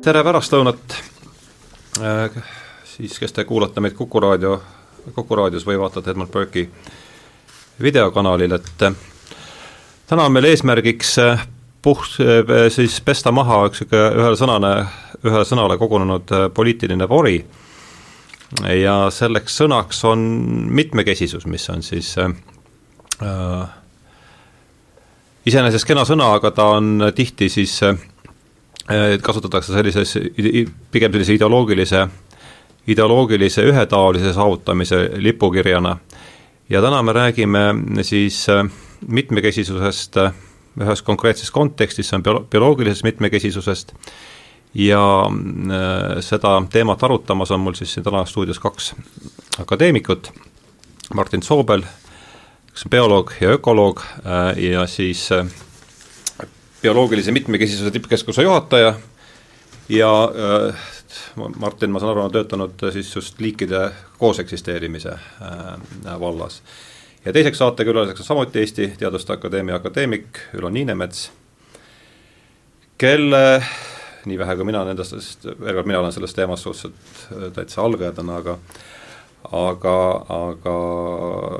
tere pärastlõunat, äh, siis kes te kuulate meid Kuku raadio, Kuku raadios või vaatate Edmund Burke'i videokanalil, et äh, täna on meil eesmärgiks äh, puht-, siis pesta maha üks niisugune ühele sõnane, ühele sõnale kogunenud poliitiline vori. Ja selleks sõnaks on mitmekesisus, mis on siis äh, iseenesest kena sõna, aga ta on tihti siis äh, kasutatakse sellises, pigem sellise ideoloogilise, ideoloogilise ühetaolise saavutamise lipukirjana. ja täna me räägime siis äh, mitmekesisusest äh, ühes konkreetses kontekstis, see on bio-, bioloogilisest mitmekesisusest ja seda teemat arutamas on mul siis siin täna stuudios kaks akadeemikut, Martin Soobel, kes on bioloog ja ökoloog ja siis bioloogilise mitmekesisuse tippkeskuse juhataja ja äh, Martin, ma saan aru, on töötanud siis just liikide kooseksisteerimise äh, vallas. ja teiseks saatekülaliseks on samuti Eesti Teaduste Akadeemia akadeemik Ülo Niinemets, kelle, nii vähe kui mina nendest, sest veel kord, mina olen selles teemas suhteliselt äh, täitsa algajatena, aga aga, aga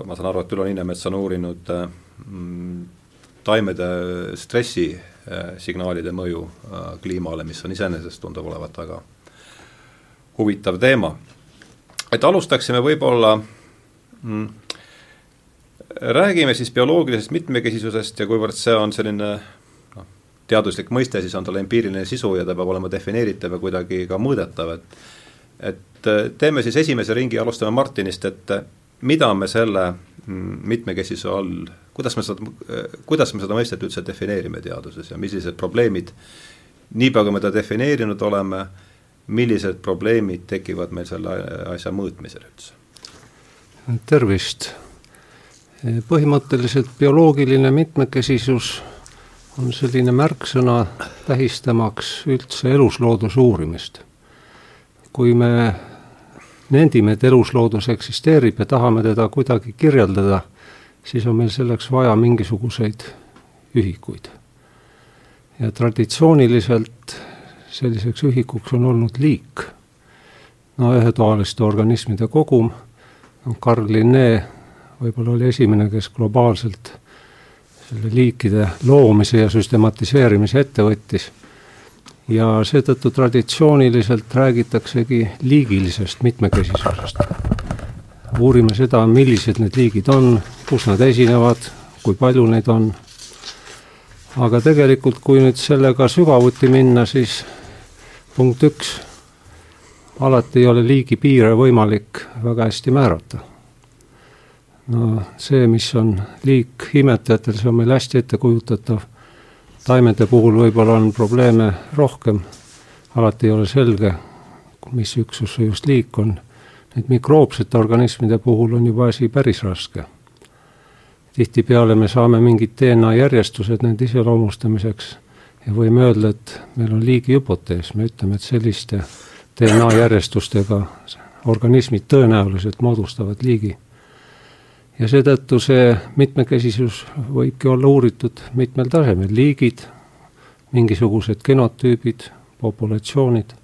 ma saan aru, et Ülo Niinemets on uurinud mm, taimede stressi Äh, signaalide mõju äh, kliimale, mis on iseenesest, tundub olevat väga huvitav teema. et alustaksime võib-olla mm, räägime siis bioloogilisest mitmekesisusest ja kuivõrd see on selline noh, teaduslik mõiste, siis on tal empiiriline sisu ja ta peab olema defineeritav ja kuidagi ka mõõdetav, et et äh, teeme siis esimese ringi, alustame Martinist, et mida me selle mm, mitmekesisuse all kuidas me seda, kuidas me seda mõistet üldse defineerime teaduses ja millised probleemid, niipea kui me ta defineerinud oleme, millised probleemid tekivad meil selle asja mõõtmisel üldse? tervist! põhimõtteliselt bioloogiline mitmekesisus on selline märksõna tähistamaks üldse eluslooduse uurimist. kui me nendime, et elusloodus eksisteerib ja tahame teda kuidagi kirjeldada siis on meil selleks vaja mingisuguseid ühikuid. ja traditsiooniliselt selliseks ühikuks on olnud liik, no ühetoaliste organismide kogum, Carl Linné võib-olla oli esimene, kes globaalselt selle liikide loomise ja süstematiseerimise ette võttis. ja seetõttu traditsiooniliselt räägitaksegi liigilisest mitmekesisusest uurime seda, millised need liigid on, kus nad esinevad, kui palju neid on. aga tegelikult, kui nüüd sellega sügavuti minna, siis punkt üks, alati ei ole liigi piire võimalik väga hästi määrata. no see, mis on liik imetajatel, see on meil hästi ettekujutatav. taimede puhul võib-olla on probleeme rohkem, alati ei ole selge, mis üksus just liik on Need mikroobsete organismide puhul on juba asi päris raske. tihtipeale me saame mingid DNA järjestused nende iseloomustamiseks ja võime öelda, et meil on liigi hüpotees, me ütleme, et selliste DNA järjestustega organismid tõenäoliselt moodustavad liigi. ja seetõttu see mitmekesisus võibki olla uuritud mitmel tasemel, liigid, mingisugused genotüübid, populatsioonid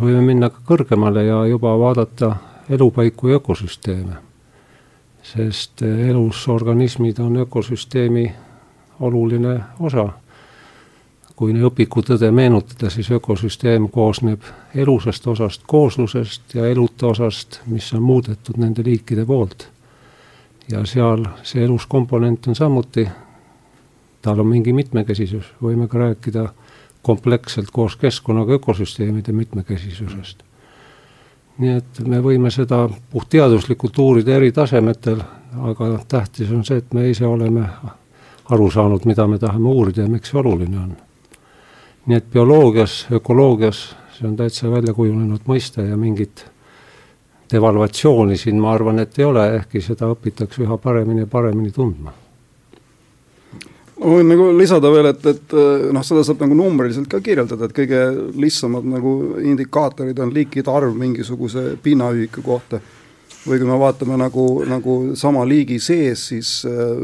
võime minna ka kõrgemale ja juba vaadata elupaiku ja ökosüsteeme. sest elus organismid on ökosüsteemi oluline osa. kui õpikutõde meenutada, siis ökosüsteem koosneb elusast osast kooslusest ja eluta osast, mis on muudetud nende liikide poolt. ja seal see elus komponent on samuti, tal on mingi mitmekesisus, võime ka rääkida kompleksselt koos keskkonnaga ökosüsteemide mitmekesisusest. nii et me võime seda puhtteaduslikult uurida eri tasemetel, aga tähtis on see, et me ise oleme aru saanud, mida me tahame uurida ja miks see oluline on. nii et bioloogias, ökoloogias, see on täitsa välja kujunenud mõiste ja mingit devalvatsiooni siin ma arvan, et ei ole, ehkki seda õpitakse üha paremini ja paremini tundma ma võin nagu lisada veel, et, et noh, seda saab nagu numbriliselt ka kirjeldada, et kõige lihtsamad nagu indikaatorid on liikide arv mingisuguse pinnaühiku kohta. või kui me vaatame nagu, nagu sama liigi sees, siis äh,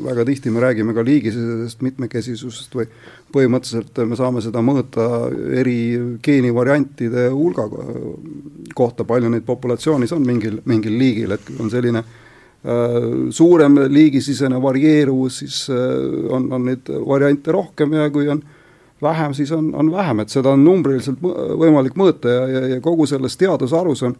väga tihti me räägime ka liigisisesest mitmekesisusest või põhimõtteliselt me saame seda mõõta eri geenivariantide hulga kohta, palju neid populatsioonis on mingil, mingil liigil, et on selline äh, suurem liigisisene varieeruvus, siis äh, on, on neid variante rohkem ja kui on vähem, siis on, on vähem, et seda on numbriliselt võimalik mõõta ja, ja, ja kogu selles teadusharus on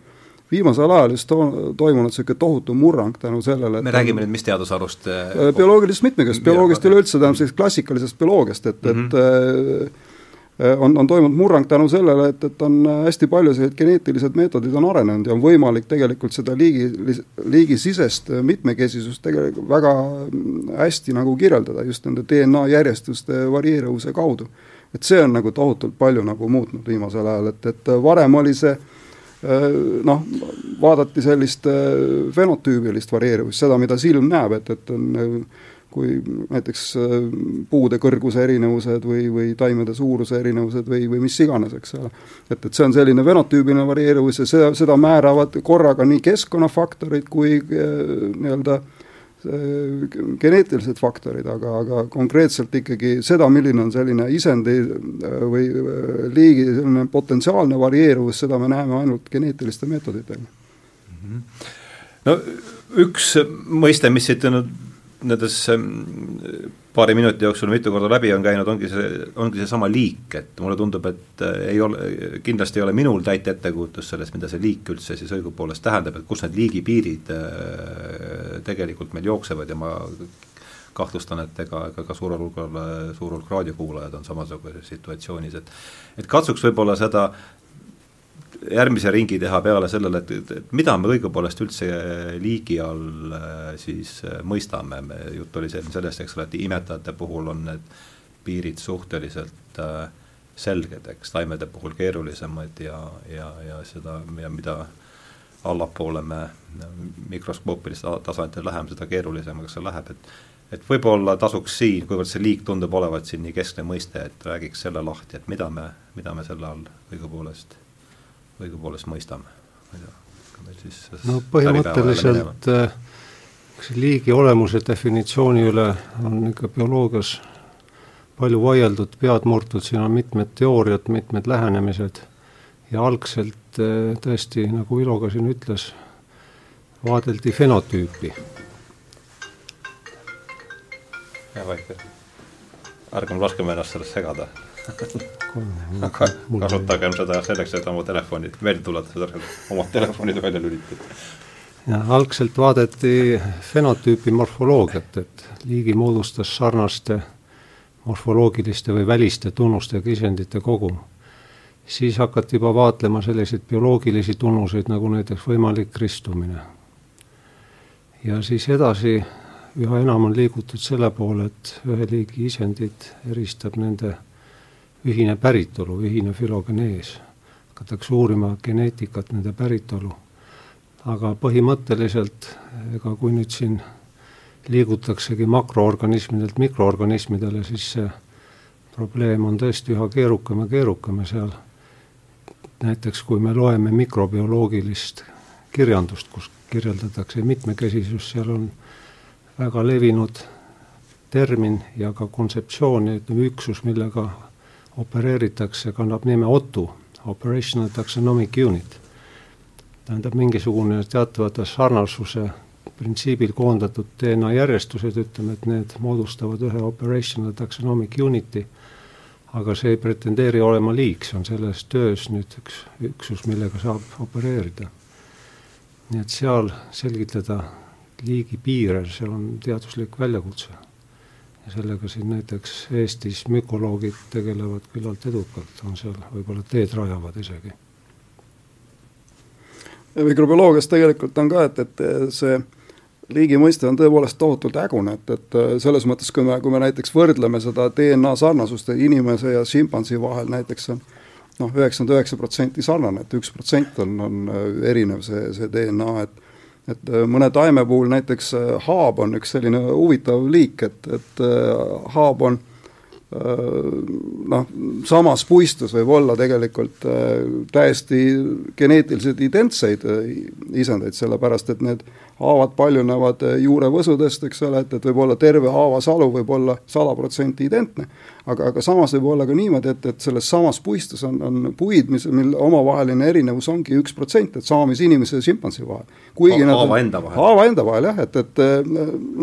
viimasel ajal just to toimunud niisugune tohutu murrang tänu sellele me räägime nüüd mis teadusharust? Äh, bioloogilisest mitmekesisust, bioloogiast üleüldse, tähendab sellisest klassikalisest bioloogiast, et mm, -hmm. et mhm. äh, on, on toimunud murrang tänu sellele, et, et on hästi palju sellised geneetilised meetodid on arenenud ja on võimalik tegelikult seda liigi, liigisisest mitmekesisust tegelikult väga hästi nagu kirjeldada just nende DNA järjestuste varieeruvuse kaudu. et see on nagu tohutult palju nagu muutnud viimasel ajal, et, et varem oli see Äh, noh, vaadati sellist äh, fenotüübilist varieeruvust, seda, mida silm näeb, et, et on äh, kui näiteks puude kõrguse erinevused või, või taimede suuruse erinevused või, või mis iganes, eks ole. et, et see on selline fenotüübiline varieeruvus ja seda, seda määravad korraga nii keskkonnafaktorid kui nii-öelda äh, Äh, geneetilised faktorid, aga, aga konkreetselt ikkagi seda, milline on selline isendi äh, või äh, liigi selline potentsiaalne varieeruvus, seda me näeme ainult geneetiliste meetoditega. Mhm. no üks mõiste, mis siit nüüd nendes ähm, paari minuti jooksul mitu korda läbi on käinud, ongi see, ongi seesama liik, et mulle tundub, et äh, ei ole, kindlasti ei ole minul täit ettekujutust sellest, mida see liik üldse siis õigupoolest tähendab, et kus need liigipiirid äh, tegelikult meil jooksevad ja ma kahtlustan, et ega, ega ka suurel hulgal, suur hulk raadiokuulajad on samasuguses situatsioonis, et et katsuks võib-olla seda järgmise ringi teha peale sellele, et, et, mida me õigupoolest üldse liigi all äh, siis äh, mõistame, me, jutt oli sellest, eks ole, et imetajate puhul on need piirid suhteliselt äh, selged, eks taimede puhul keerulisemad ja, ja, ja seda mida allapoole me mikroskoopilistel tasanditel läheme, seda keerulisemaks see läheb, et et võib-olla tasuks siin, kuivõrd see liik tundub olevat siin nii keskne mõiste, et räägiks selle lahti, et mida me, mida me selle all õigupoolest õigupoolest mõistame. ma ei tea, ka meil siis no põhimõtteliselt äh, liigi olemuse definitsiooni üle on ikka bioloogias palju vaieldud, pead murtud, siin on mitmed teooriad, mitmed lähenemised ja algselt äh, tõesti, nagu Ilo ka siin ütles, vaadeldi fenotüüpi. jah, vaikne. ärgem laskem ennast sellest segada aga kasutagem seda selleks, et oma telefonid meelde tuletada, omad telefonid välja lülitada. jah, algselt vaadati fenotüüpi morfoloogiat, et liigi moodustas sarnaste morfoloogiliste või väliste tunnustega isendite kogum. siis hakati juba vaatlema selliseid bioloogilisi tunnuseid, nagu näiteks võimalik ristumine. ja siis edasi üha enam on liigutud selle poole, et ühe liigi isendid eristab nende ühine päritolu, ühine fülogenees. hakatakse uurima geneetikat, nende päritolu. aga põhimõtteliselt ega kui nüüd siin liigutaksegi makroorganismidelt mikroorganismidele, siis see probleem on tõesti üha keerukam ja keerukam ja seal näiteks kui me loeme mikrobioloogilist kirjandust, kus kirjeldatakse mitmekesisust, seal on väga levinud termin ja ka kontseptsioon ja ütleme, üksus, millega opereeritakse, kannab nime OTU, Operational Taxonomic Unit. tähendab, mingisugune teatavate sarnasuse printsiibil koondatud DNA järjestused, ütleme, et need moodustavad ühe Operational Taxonomic Unit'i, aga see ei pretendeeri olema liik, see on selles töös nüüd üks üksus, millega saab opereerida. nii et seal selgitada liigi piire, see on teaduslik väljakutse ja sellega siin näiteks Eestis mükoloogid tegelevad küllalt edukalt, on seal võib-olla teed rajavad isegi. mikrobioloogias tegelikult on ka, et, et see liigi mõiste on tõepoolest tohutult hägune, et, et selles mõttes, kui me, kui me näiteks võrdleme seda DNA sarnasust inimese ja šimpansi vahel näiteks on noh, üheksakümmend üheksa protsenti sarnane, et üks protsent on, on erinev see, see DNA, et et äh, mõne taime puhul näiteks äh, haab on üks selline huvitav liik, et, et äh, haab on noh, samas puistus võib olla tegelikult täiesti geneetiliselt identseid isendeid, sellepärast et need haavad paljunevad juurevõsudest, eks ole, et, et võib olla terve haavasalu võib olla sada protsenti identne aga, aga samas võib olla ka niimoodi, et, et selles samas puistus on, on puid, mis, mille omavaheline erinevus ongi üks protsent, et saamisinimese ja šimpansi vahel. haava enda vahel. haava enda vahel jah, et, et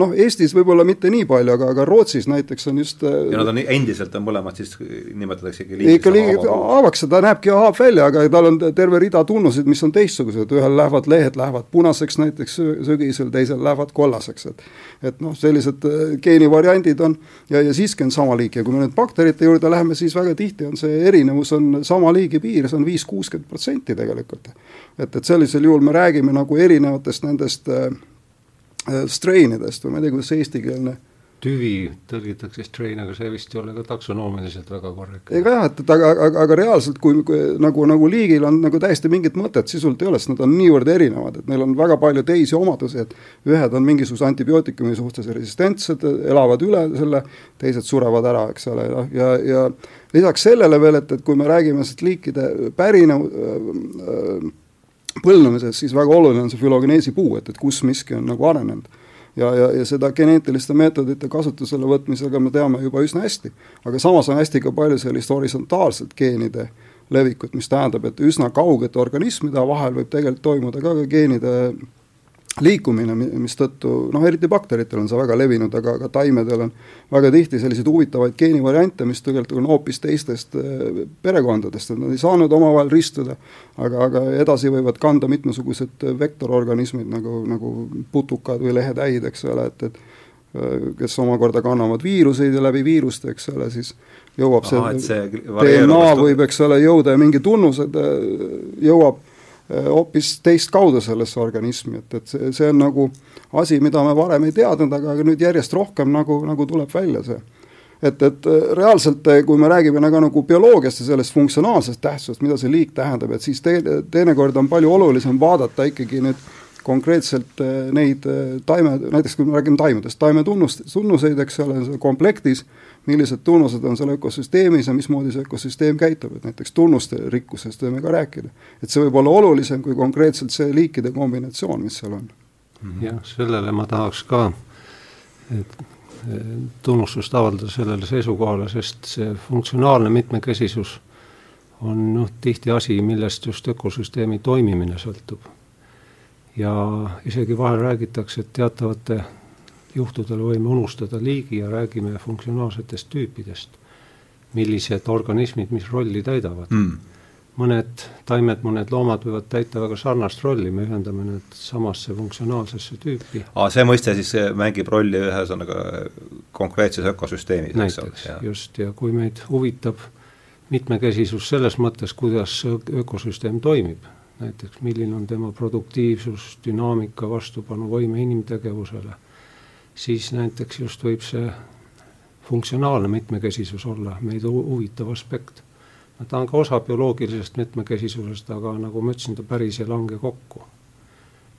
noh, Eestis võib-olla mitte nii palju, aga, aga Rootsis näiteks on just ja nad on endiselt on mõlemad siis nimetataksegi ikka liigiks haavaks, ta näebki haav välja, aga tal on terve rida tunnuseid, mis on teistsugused, ühel lähevad lehed lähevad punaseks näiteks sügisel, teisel lähevad kollaseks, et et noh, sellised geenivariandid on ja, ja siiski on sama liik ja kui me nüüd bakterite juurde läheme, siis väga tihti on see erinevus on sama liigi piires, on viis, kuuskümmend protsenti tegelikult. et, et sellisel juhul me räägime nagu erinevatest nendest äh, äh strain idest või ma ei tea, kuidas see eestikeelne tüvi tõlgitakse strain, aga see vist ei ole ka taksonoomiliselt väga korrektne. ega jah, et, et aga, aga, aga reaalselt, kui, kui nagu, nagu liigil on nagu täiesti mingit mõtet sisult ei ole, sest nad on niivõrd erinevad, et neil on väga palju teisi omadusi, et ühed on mingisuguse antibiootikumi suhtes resistentsed, elavad üle selle, teised surevad ära, eks ole, noh, ja, ja lisaks sellele veel, et, et kui me räägime sellest liikide pärinev äh, põlvnemisest, siis väga oluline on see fülogeneesi puu, et, et kus miski on nagu arenenud ja, ja, ja seda geneetiliste meetodite kasutusele võtmisega me teame juba üsna hästi. aga samas on hästi ka palju sellist horisontaalset geenide levikut, mis tähendab, et üsna kaugete organismide vahel võib tegelikult toimuda ka, geenide liikumine, mistõttu noh, eriti bakteritel on see väga levinud, aga ka taimedel on väga tihti selliseid huvitavaid geenivariante, mis tegelikult on hoopis teistest eh, perekondadest, et nad ei saanud omavahel ristuda, aga, aga edasi võivad kanda mitmesugused vektororganismid nagu, nagu putukad või lehetäid, eks ole, et, et eh, kes omakorda kannavad viiruseid ja läbi viiruste, eks ole, siis jõuab Aha, see, see DNA võib, eks ole, jõuda ja mingi tunnused eh, jõuab hoopis teist kaudu sellesse organismi, et, et see, see on nagu asi, mida me varem ei teadnud, aga, nüüd järjest rohkem nagu, nagu tuleb välja see. et, et äh, reaalselt, äh, kui me räägime nagu, nagu bioloogiast ja sellest funktsionaalsest tähtsusest, mida see liik tähendab, et siis te, teinekord on palju olulisem vaadata ikkagi nüüd konkreetselt neid taime, näiteks kui me räägime taimedest, taimetunnust, tunnuseid, eks ole, komplektis millised tunnused on seal ökosüsteemis ja mismoodi see ökosüsteem käitub, et näiteks tunnuste rikkusest võime ka rääkida. et see võib olla olulisem kui konkreetselt see liikide kombinatsioon, mis seal on. Mhm. jah, sellele ma tahaks ka et tunnustust avaldada sellele seisukohale, sest see funktsionaalne mitmekesisus on noh, tihti asi, millest just ökosüsteemi toimimine sõltub. ja isegi vahel räägitakse, et teatavate juhtudel võime unustada liigi ja räägime funktsionaalsetest tüüpidest, millised organismid mis rolli täidavad mm. mõned taimed, mõned loomad võivad täita väga sarnast rolli, me ühendame need samasse funktsionaalsesse tüüpi. aa, see mõiste siis mängib rolli ühesõnaga konkreetses ökosüsteemis, eks ole? just, ja kui meid huvitab mitmekesisus selles mõttes, kuidas ökosüsteem toimib, näiteks milline on tema produktiivsus, dünaamika, vastupanuvõime inimtegevusele siis näiteks just võib see funktsionaalne mitmekesisus olla meid huvitav aspekt. no ta on ka osa bioloogilisest mitmekesisusest, aga nagu ma ütlesin, ta päris ei lange kokku.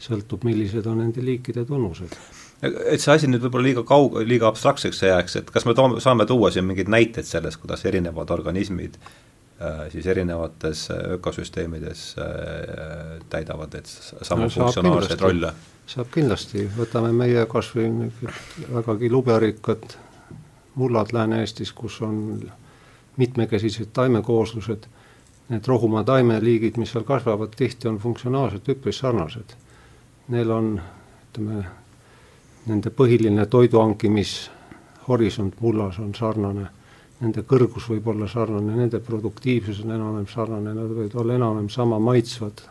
sõltub, millised on nende liikide tunnused. et see asi nüüd võib-olla liiga kaug-, liiga abstraktseks ei jääks, et kas me toome, saame tuua siin mingeid näiteid sellest, kuidas erinevad organismid äh, siis erinevates ökosüsteemides äh, täidavad et samu no, funktsionaalseid rolle? Saab kindlasti, võtame meie kas või vägagi lubjarikkad mullad Lääne-Eestis, kus on mitmekesised taimekooslused, need rohumaa taimeliigid, mis seal kasvavad, tihti on funktsionaalselt üpris sarnased. Neil on, ütleme, nende põhiline toidu hankimishorisont mullas on sarnane, nende kõrgus võib olla sarnane, nende produktiivsus on enam-vähem sarnane, nad võivad olla enam-vähem sama maitsvad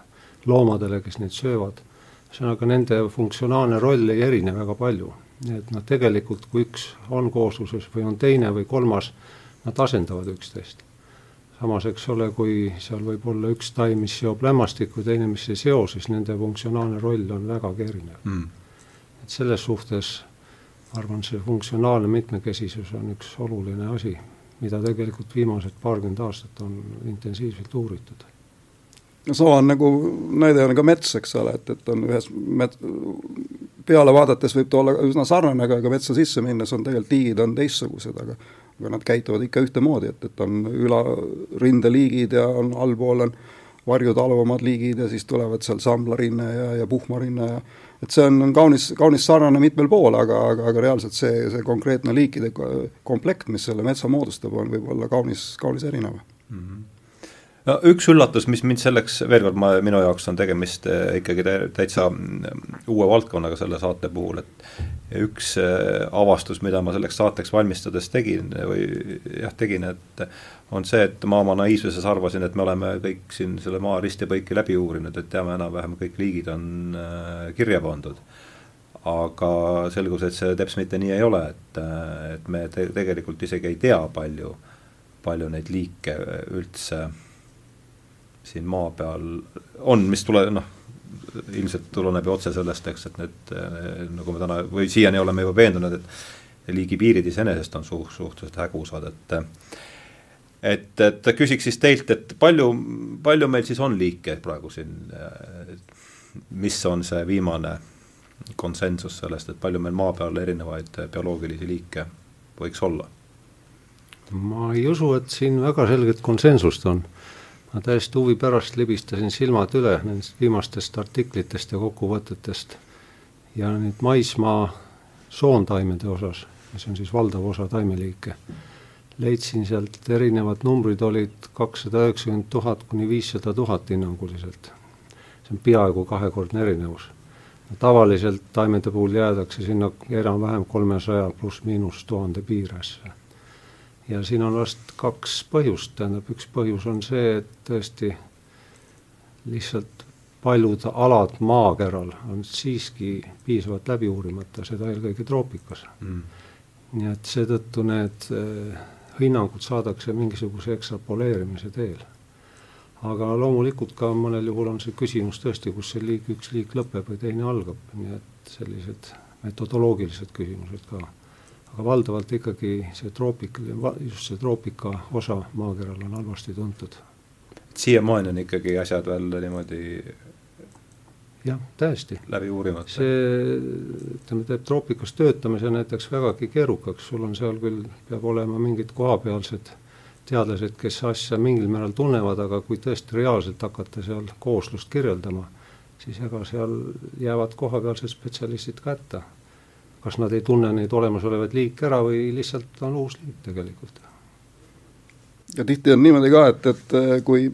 loomadele, kes neid söövad ühesõnaga, nende funktsionaalne roll ei erine väga palju. et noh, tegelikult kui üks on koosluses või on teine või kolmas, nad asendavad üksteist. samas, eks ole, kui seal võib olla üks taim, mis seob lämmastikku, teine, mis ei seo, siis nende funktsionaalne roll on vägagi erinev mm.. et selles suhtes ma arvan, see funktsionaalne mitmekesisus on üks oluline asi, mida tegelikult viimased paarkümmend aastat on intensiivselt uuritud sama on nagu, näide on ka mets, eks ole, et, et on ühes met-, peale vaadates võib ta olla üsna sarnane, aga, aga metsa sisse minnes on tegelikult tiigid on teistsugused, aga aga nad käituvad ikka ühtemoodi, et, et on ülarindeliigid ja on allpool on varjutaluvamad liigid ja siis tulevad seal samblarinne ja, ja puhmarinne ja et see on, on kaunis, kaunis sarnane mitmel pool, aga, aga, aga reaalselt see, see konkreetne liikide komplekt, mis selle metsa moodustab, on võib-olla kaunis, kaunis erinev mm. -hmm no üks üllatus, mis mind selleks, veel kord, ma, minu jaoks on tegemist äh, ikkagi täitsa mm, uue valdkonnaga selle saate puhul, et üks äh, avastus, mida ma selleks saateks valmistades tegin või jah, tegin, et on see, et ma oma naiivsuses arvasin, et me oleme kõik siin selle maa risti ja põiki läbi uurinud, et teame enam-vähem, kõik liigid on äh, kirja pandud. aga selgus, et see teps mitte nii ei ole, et, et me te tegelikult isegi ei tea, palju, palju neid liike üldse siin maa peal on, mis tule-, noh, ilmselt tuleneb ju otse sellest, eks, et need nagu me täna või siiani oleme juba veendunud, et liigipiirid iseenesest on suht-, suhteliselt hägusad, et et, et küsiks siis teilt, et palju, palju meil siis on liike praegu siin, mis on see viimane konsensus sellest, et palju meil maa peal erinevaid bioloogilisi liike võiks olla? ma ei usu, et siin väga selget konsensust on ma täiesti huvi pärast libistasin silmad üle nendest viimastest artiklitest ja kokkuvõtetest ja nüüd maismaa soontaimede osas, mis on siis valdav osa taimeliike, leidsin sealt erinevad numbrid olid kakssada üheksakümmend tuhat kuni viissada tuhat hinnanguliselt. see on peaaegu kahekordne erinevus. tavaliselt taimede puhul jäädakse sinna enam-vähem kolmesaja pluss-miinus tuhande piiresse ja siin on vast kaks põhjust, tähendab, üks põhjus on see, et tõesti lihtsalt paljud alad maakeral on siiski piisavalt läbi uurimata, seda eelkõige troopikas. Mm.. nii et seetõttu need äh, hinnangud saadakse mingisuguse ekstrapoleerimise teel. aga loomulikult ka mõnel juhul on see küsimus tõesti, kus see liik, üks liik lõpeb või teine algab, nii et sellised metodoloogilised küsimused ka aga valdavalt ikkagi see troopik, just see troopika osa maakeral on halvasti tuntud. siiamaani on ikkagi asjad veel niimoodi jah, täiesti. läbi uurimata? see, ütleme, teeb troopikas töötamise näiteks vägagi keerukaks, sul on seal küll, peab olema mingid kohapealsed teadlased, kes asja mingil määral tunnevad, aga kui tõesti reaalselt hakata seal kooslust kirjeldama, siis ega seal jäävad kohapealsed spetsialistid ka hätta kas nad ei tunne neid olemasolevaid liike ära või lihtsalt on uus liik tegelikult. ja tihti on niimoodi ka, et, et äh, kui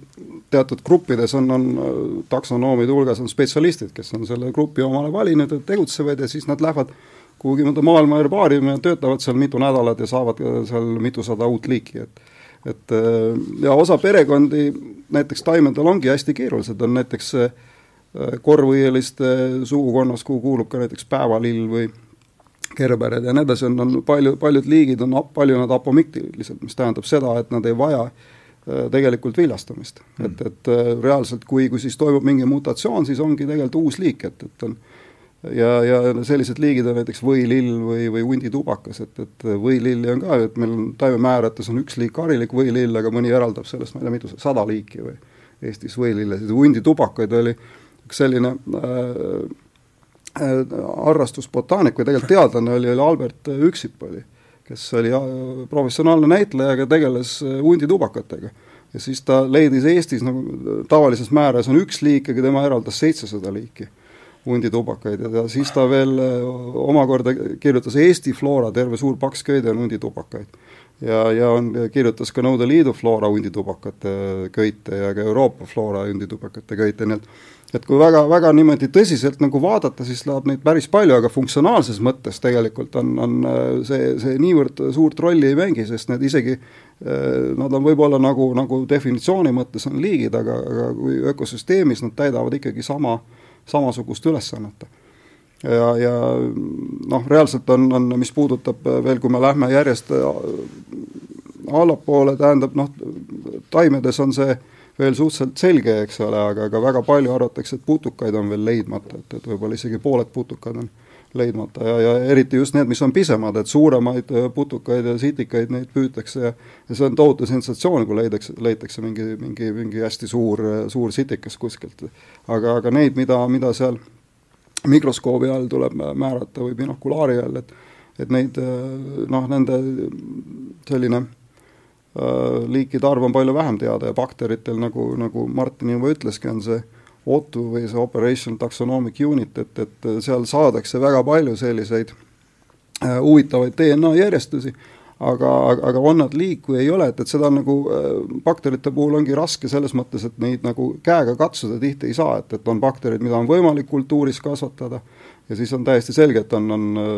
teatud gruppides on, on äh, taksonoomide hulgas on spetsialistid, kes on selle grupi omale valinud ja tegutsevad ja siis nad lähevad kuhugi mõnda maailma herbaariumi ja töötavad seal mitu nädalat ja saavad seal mitusada uut liiki, et et äh, ja osa perekondi näiteks taimedel ongi hästi keerulised, on näiteks korvõieliste sugukonnas, kuhu kuulub ka näiteks päevalill või kerbered ja nii edasi, on, on palju, paljud liigid on, palju nad apomiktilised, mis tähendab seda, et nad ei vaja äh, tegelikult viljastamist mm.. et, et äh, reaalselt, kui, kui siis toimub mingi mutatsioon, siis ongi tegelikult uus liik, et, et on ja, ja sellised liigid on näiteks võilill või, või hunditubakas, et, et võililli on ka, et meil on taimemäärates on üks liik harilik võilill, aga mõni eraldab sellest, ma ei tea, mitu, sada liiki või Eestis võilillesid, hunditubakaid oli üks selline äh, Äh, harrastusbotaanik või tegelikult teadlane oli, oli Albert Üksip oli, kes oli äh, professionaalne näitleja, aga tegeles äh, hunditubakatega. ja siis ta leidis Eestis nagu tavalises määras on üks liik, aga tema eraldas seitsesada liiki hunditubakaid ja, ja siis ta veel omakorda kirjutas Eesti floora, terve suur paks köide on hunditubakaid. ja, ja on, kirjutas ka Nõukogude Liidu floora hunditubakate köite ja ka Euroopa floora hunditubakate köite, nii et et kui väga, väga niimoodi tõsiselt nagu vaadata, siis läheb neid päris palju, aga funktsionaalses mõttes tegelikult on, on äh, see, see niivõrd suurt rolli ei mängi, sest need isegi äh, Nad on võib-olla nagu, nagu definitsiooni mõttes on liigid, aga, aga kui ökosüsteemis nad täidavad ikkagi sama, samasugust ülesannet. ja, ja noh, reaalselt on, on, mis puudutab veel, kui me lähme järjest äh, allapoole, tähendab noh, taimedes on see äh, veel suhteliselt selge, eks ole, aga, aga väga palju arvatakse, et putukaid on veel leidmata, et, et võib-olla isegi pooled putukad on leidmata ja, ja eriti just need, mis on pisemad, et suuremaid äh, putukaid ja sitikaid, neid püütakse ja ja see on tohutu sensatsioon, kui leidakse, leitakse mingi, mingi, mingi hästi suur, suur sitikas kuskilt. aga, aga neid, mida, mida seal mikroskoobi all tuleb määrata või binokulaari all, et et neid noh, nende selline äh, liikide arv on palju vähem teada ja bakteritel, nagu, nagu Martin juba ütleski, on see OTU või see Operation Taxonomic Unit, et, et seal saadakse väga palju selliseid äh, huvitavaid DNA järjestusi aga, aga on nad liik või ei ole, et, et seda nagu äh, bakterite puhul ongi raske selles mõttes, et neid nagu käega katsuda tihti ei saa, et, et on bakterid, mida on võimalik kultuuris kasvatada. Ja siis on täiesti selge, et on, on äh,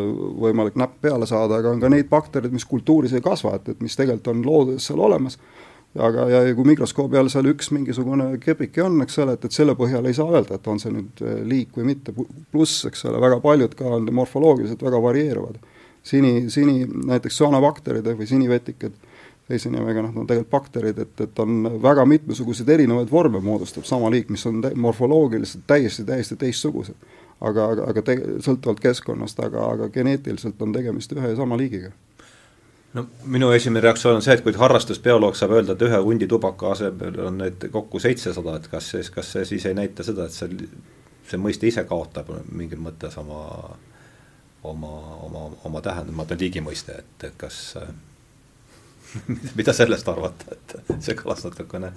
võimalik näpp peale saada, aga on ka neid baktereid, mis kultuuris ei kasva, et, et mis tegelikult on looduses seal olemas. Aga, ja, ja kui mikroskoobi all seal üks mingisugune kepike on, eks ole, et, et selle põhjal ei saa öelda, et on see nüüd äh, liik või mitte, pluss, eks ole, väga paljud ka on morfoloogiliselt väga varieeruvad sini, sini näiteks soanabakterid või sinivetikad, teise nimega noh, on tegelikult bakterid, et, et on väga mitmesuguseid erinevaid vorme moodustab sama liik, mis on morfoloogiliselt täiesti, täiesti teistsugused. aga, aga, aga te-, sõltuvalt keskkonnast, aga, aga geneetiliselt on tegemist ühe ja sama liigiga no minu esimene reaktsioon on see, et kui harrastusbioloog saab öelda, et ühe hundi tubaka asemel on neid kokku seitsesada, et kas see, kas see siis ei näita seda, et see, see mõiste ise kaotab mingil mõttes oma oma, oma, oma tähendamata liigimõiste, et, et kas mida sellest arvata, et see kõlas natukene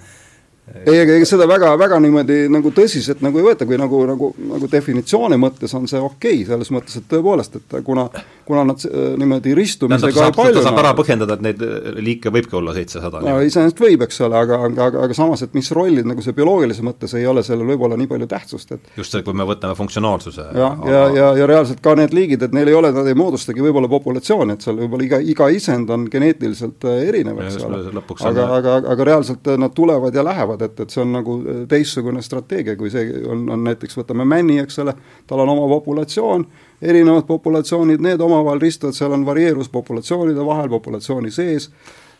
ei, ega ega seda väga, väga niimoodi nagu tõsiselt nagu ei võeta, kui nagu, nagu, nagu definitsiooni mõttes on see okei okay,, selles mõttes, et tõepoolest, et kuna, kuna nad äh, niimoodi ristumisega saab, ta saab ära põhjendada, et neid äh, liike võibki olla seitsesada. no iseenesest võib, eks ole, aga, aga, aga, aga samas, et mis rollid nagu see bioloogilises mõttes ei ole sellel võib-olla nii palju tähtsust, et just see, kui me võtame funktsionaalsuse. jah, ja, ja, ja, ja reaalselt ka need liigid, et neil ei ole, nad ei moodustagi võib-olla populatsiooni, et seal võib-olla iga, iga isend on geneetiliselt äh, erinev, eks ole. aga, aga, aga reaalselt nad tulevad ja lähevad, et, et see on nagu nagu äh, teistsugune strateegia, kui see on, on näiteks, võtame männi, eks ole, tal on oma populatsioon, erinevad populatsioonid, need omavahel ristuvad, seal on varieerus populatsioonide vahel, populatsiooni sees,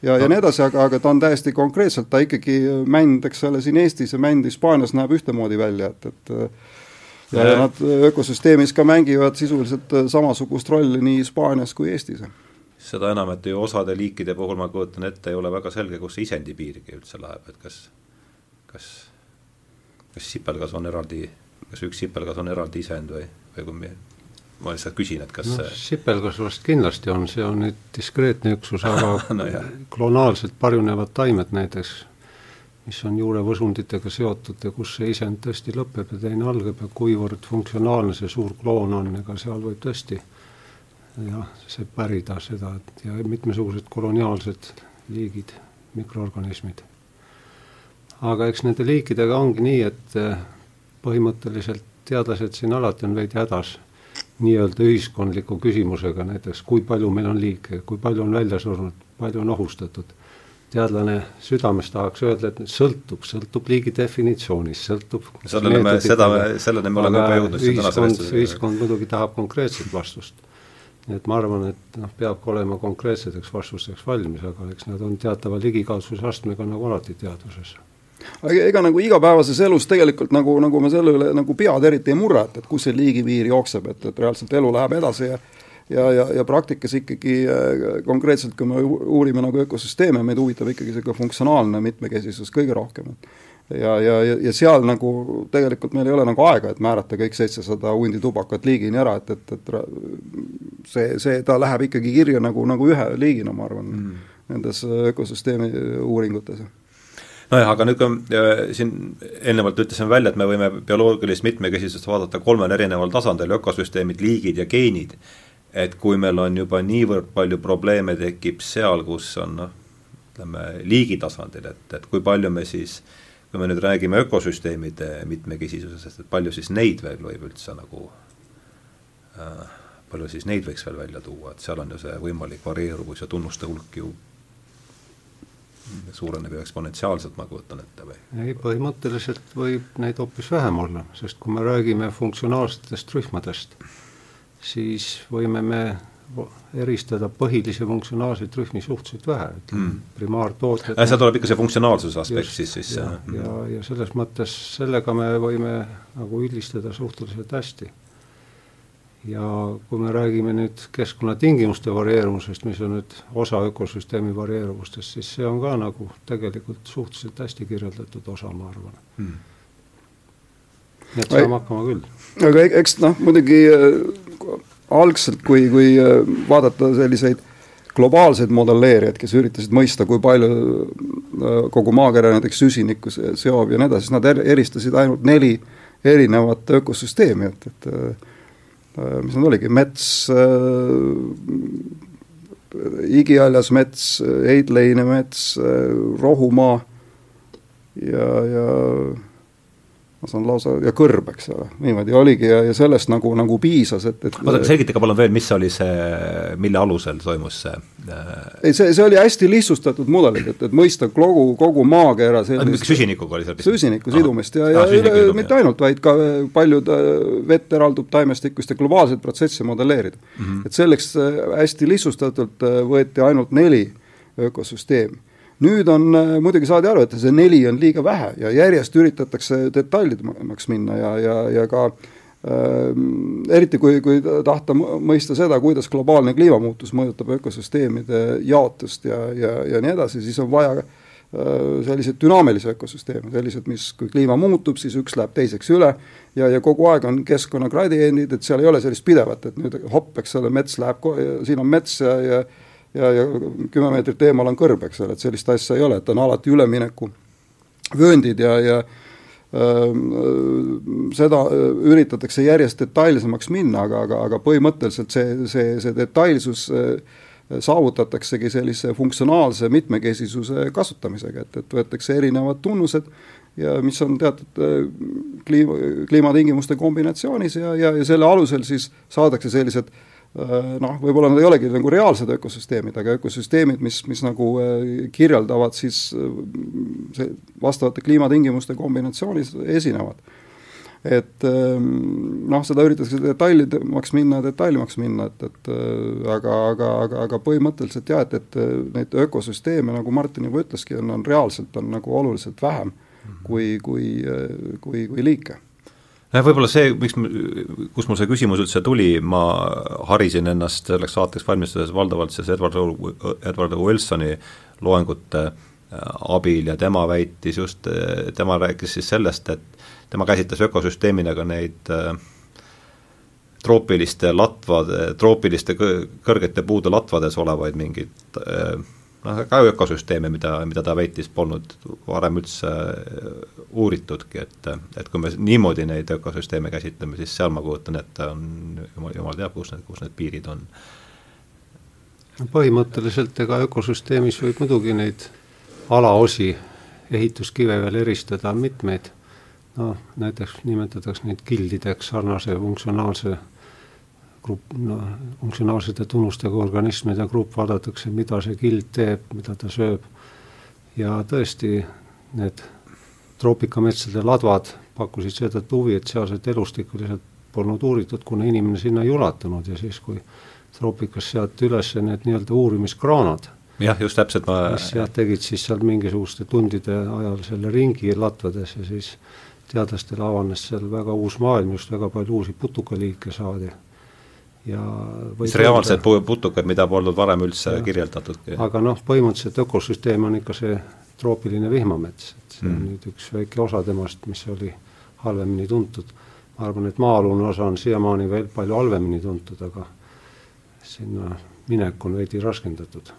ja, ja nii edasi, aga, aga ta on täiesti konkreetselt, ta ikkagi äh, mänd, eks ole, siin Eestis ja mänd Hispaanias näeb ühtemoodi välja, et, et äh, ja, ja nad ökosüsteemis ka mängivad sisuliselt samasugust rolli nii Hispaanias kui Eestis. Seda enam, et ju osade liikide puhul ma kujutan ette, ei ole väga selge, kus see isendi piirgi üldse läheb, et kas kas, kas sipelgas on eraldi, kas üks sipelgas on eraldi isend või, või kui me, ma lihtsalt küsin, et kas no, see sipelgas vast kindlasti on, see on nüüd diskreetne üksus, aga no, klonaalselt parunevad taimed näiteks, mis on juurevõsunditega seotud ja kus see isend tõesti lõpeb ja teine algab ja kuivõrd funktsionaalne see suur kloon on, ega seal võib tõesti jah, see pärida seda, et ja mitmesugused koloniaalsed liigid, mikroorganismid. Aga eks nende liikidega ongi nii, et eh, põhimõtteliselt teadlased siin alati on veidi hädas nii-öelda ühiskondliku küsimusega, näiteks kui palju meil on liike, kui palju on välja surnud, palju on ohustatud. teadlane südames tahaks öelda, et sõltub, sõltub liigi definitsioonist, sõltub sellele me, seda selleni me oleme juba jõudnud ühiskond, ühiskond muidugi tahab konkreetset vastust. nii et ma arvan, et noh, peabki olema konkreetseteks vastusteks valmis, aga eks nad on teatava ligikaudsuse astmega nagu alati teaduses aga ega nagu igapäevases elus tegelikult nagu, nagu me selle üle nagu pead eriti ei murra, et, et kus see liigipiir jookseb, et, et reaalselt elu läheb edasi ja ja, ja, ja praktikas ikkagi äh, konkreetselt, kui me uurime nagu ökosüsteeme, meid huvitab ikkagi niisugune funktsionaalne mitmekesisus kõige rohkem, ja, ja, ja seal nagu tegelikult meil ei ole nagu aega, et määrata kõik seitsesada hundi tubakat liigini ära, et, et, et see, see, ta läheb ikkagi kirja nagu, nagu ühe liigina, ma arvan mm., nendes ökosüsteemi uuringutes nojah, aga nüüd, kui äh, siin eelnevalt ütlesime välja, et me võime bioloogilist mitmekesisust vaadata kolmel erineval tasandil, ökosüsteemid, liigid ja geenid, et kui meil on juba niivõrd palju probleeme tekib seal, kus on noh, ütleme liigi tasandil, et, et kui palju me siis, kui me nüüd räägime ökosüsteemide mitmekesisusest, et palju siis neid veel võib üldse nagu äh, palju siis neid võiks veel välja tuua, et seal on ju see võimalik varieeruvus ja tunnuste hulk ju suureneb ju eksponentsiaalselt, ma kujutan ette või? ei, põhimõtteliselt võib neid hoopis vähem olla, sest kui me räägime funktsionaalsetest rühmadest, siis võime me eristada põhilisi funktsionaalseid rühmi suhteliselt vähe, ütleme mm. primaartooted äh,. seal tuleb ikka see funktsionaalsuse aspekt just, siis sisse. ja, ja, ja selles mõttes sellega me võime nagu üldistada suhteliselt hästi ja kui me räägime nüüd keskkonnatingimuste varieerumusest, mis on nüüd osa ökosüsteemi varieeruvustest, siis see on ka nagu tegelikult suhteliselt hästi kirjeldatud osa, ma arvan hmm.. nii et saame hakkama küll. aga eks noh, muidugi äh, algselt, kui, kui äh, vaadata selliseid globaalseid modelleerijaid, kes üritasid mõista, kui palju kogu maakera näiteks süsinikku seob ja nii edasi, siis nad eristasid ainult neli erinevat ökosüsteemi, et, et mis nad oligi, mets äh,, igihaljas mets, heidleine mets, rohumaa ja, ja ma saan lausa, ja kõrb, eks ole, niimoodi oligi ja, ja sellest nagu, nagu piisas, et, et oota, selgitage palun veel, mis oli see, mille alusel toimus see äh... ei, see, see oli hästi lihtsustatud mudelid, et, et mõista kogu, kogu maakera sellist süsinikuga oli seal süsiniku sidumist ja, ja, ja üle, mitte ainult, vaid ka paljud äh, vett eraldub taimestikust ja globaalseid protsesse modelleerida. Mm. -hmm. et selleks äh, hästi lihtsustatult äh, võeti ainult neli ökosüsteemi nüüd on, äh, muidugi saadi aru, et see neli on liiga vähe ja järjest üritatakse detailidemaks minna ja, ja, ja ka äh, eriti kui, kui tahta mõista seda, kuidas globaalne kliimamuutus mõjutab ökosüsteemide jaotust ja, ja, ja nii edasi, siis on vaja äh, selliseid dünaamilisi ökosüsteeme, sellised, mis, kui kliima muutub, siis üks läheb teiseks üle ja, ja kogu aeg on keskkonna gradiendid, et seal ei ole sellist pidevat, et nüüd hopp, eks ole, mets läheb, siin on mets ja, ja ja, ja kümme meetrit eemal on kõrb, eks ole, et sellist asja ei ole, et on alati üleminekuvööndid ja, ja ähm, äh, seda üritatakse järjest detailsemaks minna, aga, aga, aga põhimõtteliselt see, see, see detailsus äh, saavutataksegi sellise funktsionaalse mitmekesisuse kasutamisega, et, et võetakse erinevad tunnused ja mis on teatud äh, kliima, kliimatingimuste kombinatsioonis ja, ja, ja selle alusel siis saadakse sellised äh, Äh, noh, võib-olla nad ei olegi nagu reaalsed ökosüsteemid, aga ökosüsteemid, mis, mis nagu äh, kirjeldavad siis äh, see vastavate kliimatingimuste kombinatsioonis esinevad. et ähm, noh, seda üritatakse detailidemaks minna, detailsemaks minna, et, et aga, aga, aga, aga põhimõtteliselt jah, et, et neid ökosüsteeme, nagu Martin juba ütleski, on, on reaalselt, on nagu oluliselt vähem mhm. kui, kui, kui, kui liike jah, võib-olla see, miks, kus mul see küsimus üldse tuli, ma harisin ennast selleks saateks valmistudes valdavalt siis Edward, Edward Wilsoni loengute äh, abil ja tema väitis just, äh, tema rääkis siis sellest, et tema käsitles ökosüsteemina ka neid äh, troopiliste latvade, troopiliste kõrgete puude latvades olevaid mingeid noh, ka ökosüsteeme, mida, mida ta väitis, polnud varem üldse äh, uuritudki, et, et kui me niimoodi neid ökosüsteeme käsitleme, siis seal ma kujutan ette, on jumal, jumal teab, kus need, kus need piirid on. põhimõtteliselt ega ökosüsteemis võib muidugi neid alaosi, ehituskive veel eristada mitmeid, noh, näiteks nimetatakse neid gildideks sarnase funktsionaalse grupp, no funktsionaalsete tunnustega organismide grupp, vaadatakse, mida see kild teeb, mida ta sööb. ja tõesti, need troopikametsade ladvad pakkusid seetõttu huvi, et sealset elustikku lihtsalt polnud uuritud, kuna inimene sinna ei ulatunud ja siis, kui troopikas seati üles need nii-öelda uurimiskraanad, jah, just täpselt ma mis jah, tegid siis seal mingisuguste tundide ajal selle ringi latvades ja siis teadlastele avanes seal väga uus maailm, just väga palju uusi putukaliike saadi ja mis reaalsed putukad, mida polnud varem üldse ja. kirjeldatudki. aga noh, põhimõtteliselt ökosüsteem on ikka see troopiline vihmamets, et see on mm. nüüd üks väike osa temast, mis oli halvemini tuntud. ma arvan, et maa-alune osa on siiamaani veel palju halvemini tuntud, aga sinna minek on veidi raskendatud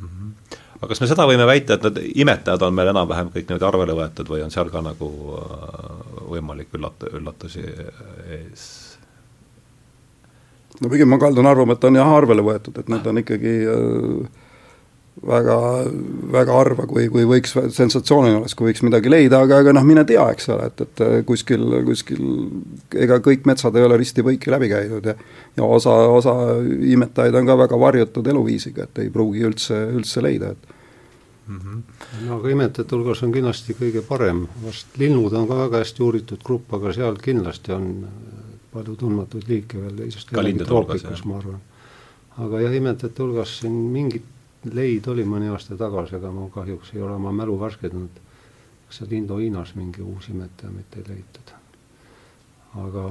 mm. -hmm. aga kas me seda võime väita, et need imetajad on meil enam-vähem kõik niimoodi arvele võetud või on seal ka nagu äh, võimalik üllat-, üllatusi ees no pigem ma kaldun arvama, et on jah arvele võetud, et need on ikkagi äh, väga, väga harva, kui, kui võiks, sensatsiooniline oleks, kui võiks midagi leida, aga, aga noh, mine tea, eks ole, et, et kuskil, kuskil ega kõik metsad ei ole risti-põiki läbi käidud ja ja osa, osa imetajaid on ka väga varjatud eluviisiga, et ei pruugi üldse, üldse leida, et mm. -hmm. no aga imetajate hulgas on kindlasti kõige parem, vast linnud on ka väga hästi uuritud grupp, aga seal kindlasti on palju tundmatuid liike veel, just troopikas, ma arvan. aga jah, imetajate hulgas siin mingit leid oli mõni aasta tagasi, aga ma kahjuks ei ole oma mälu värskendanud. kas seal Indo-Hiinas mingi uus imetaja mitte ei leitud. aga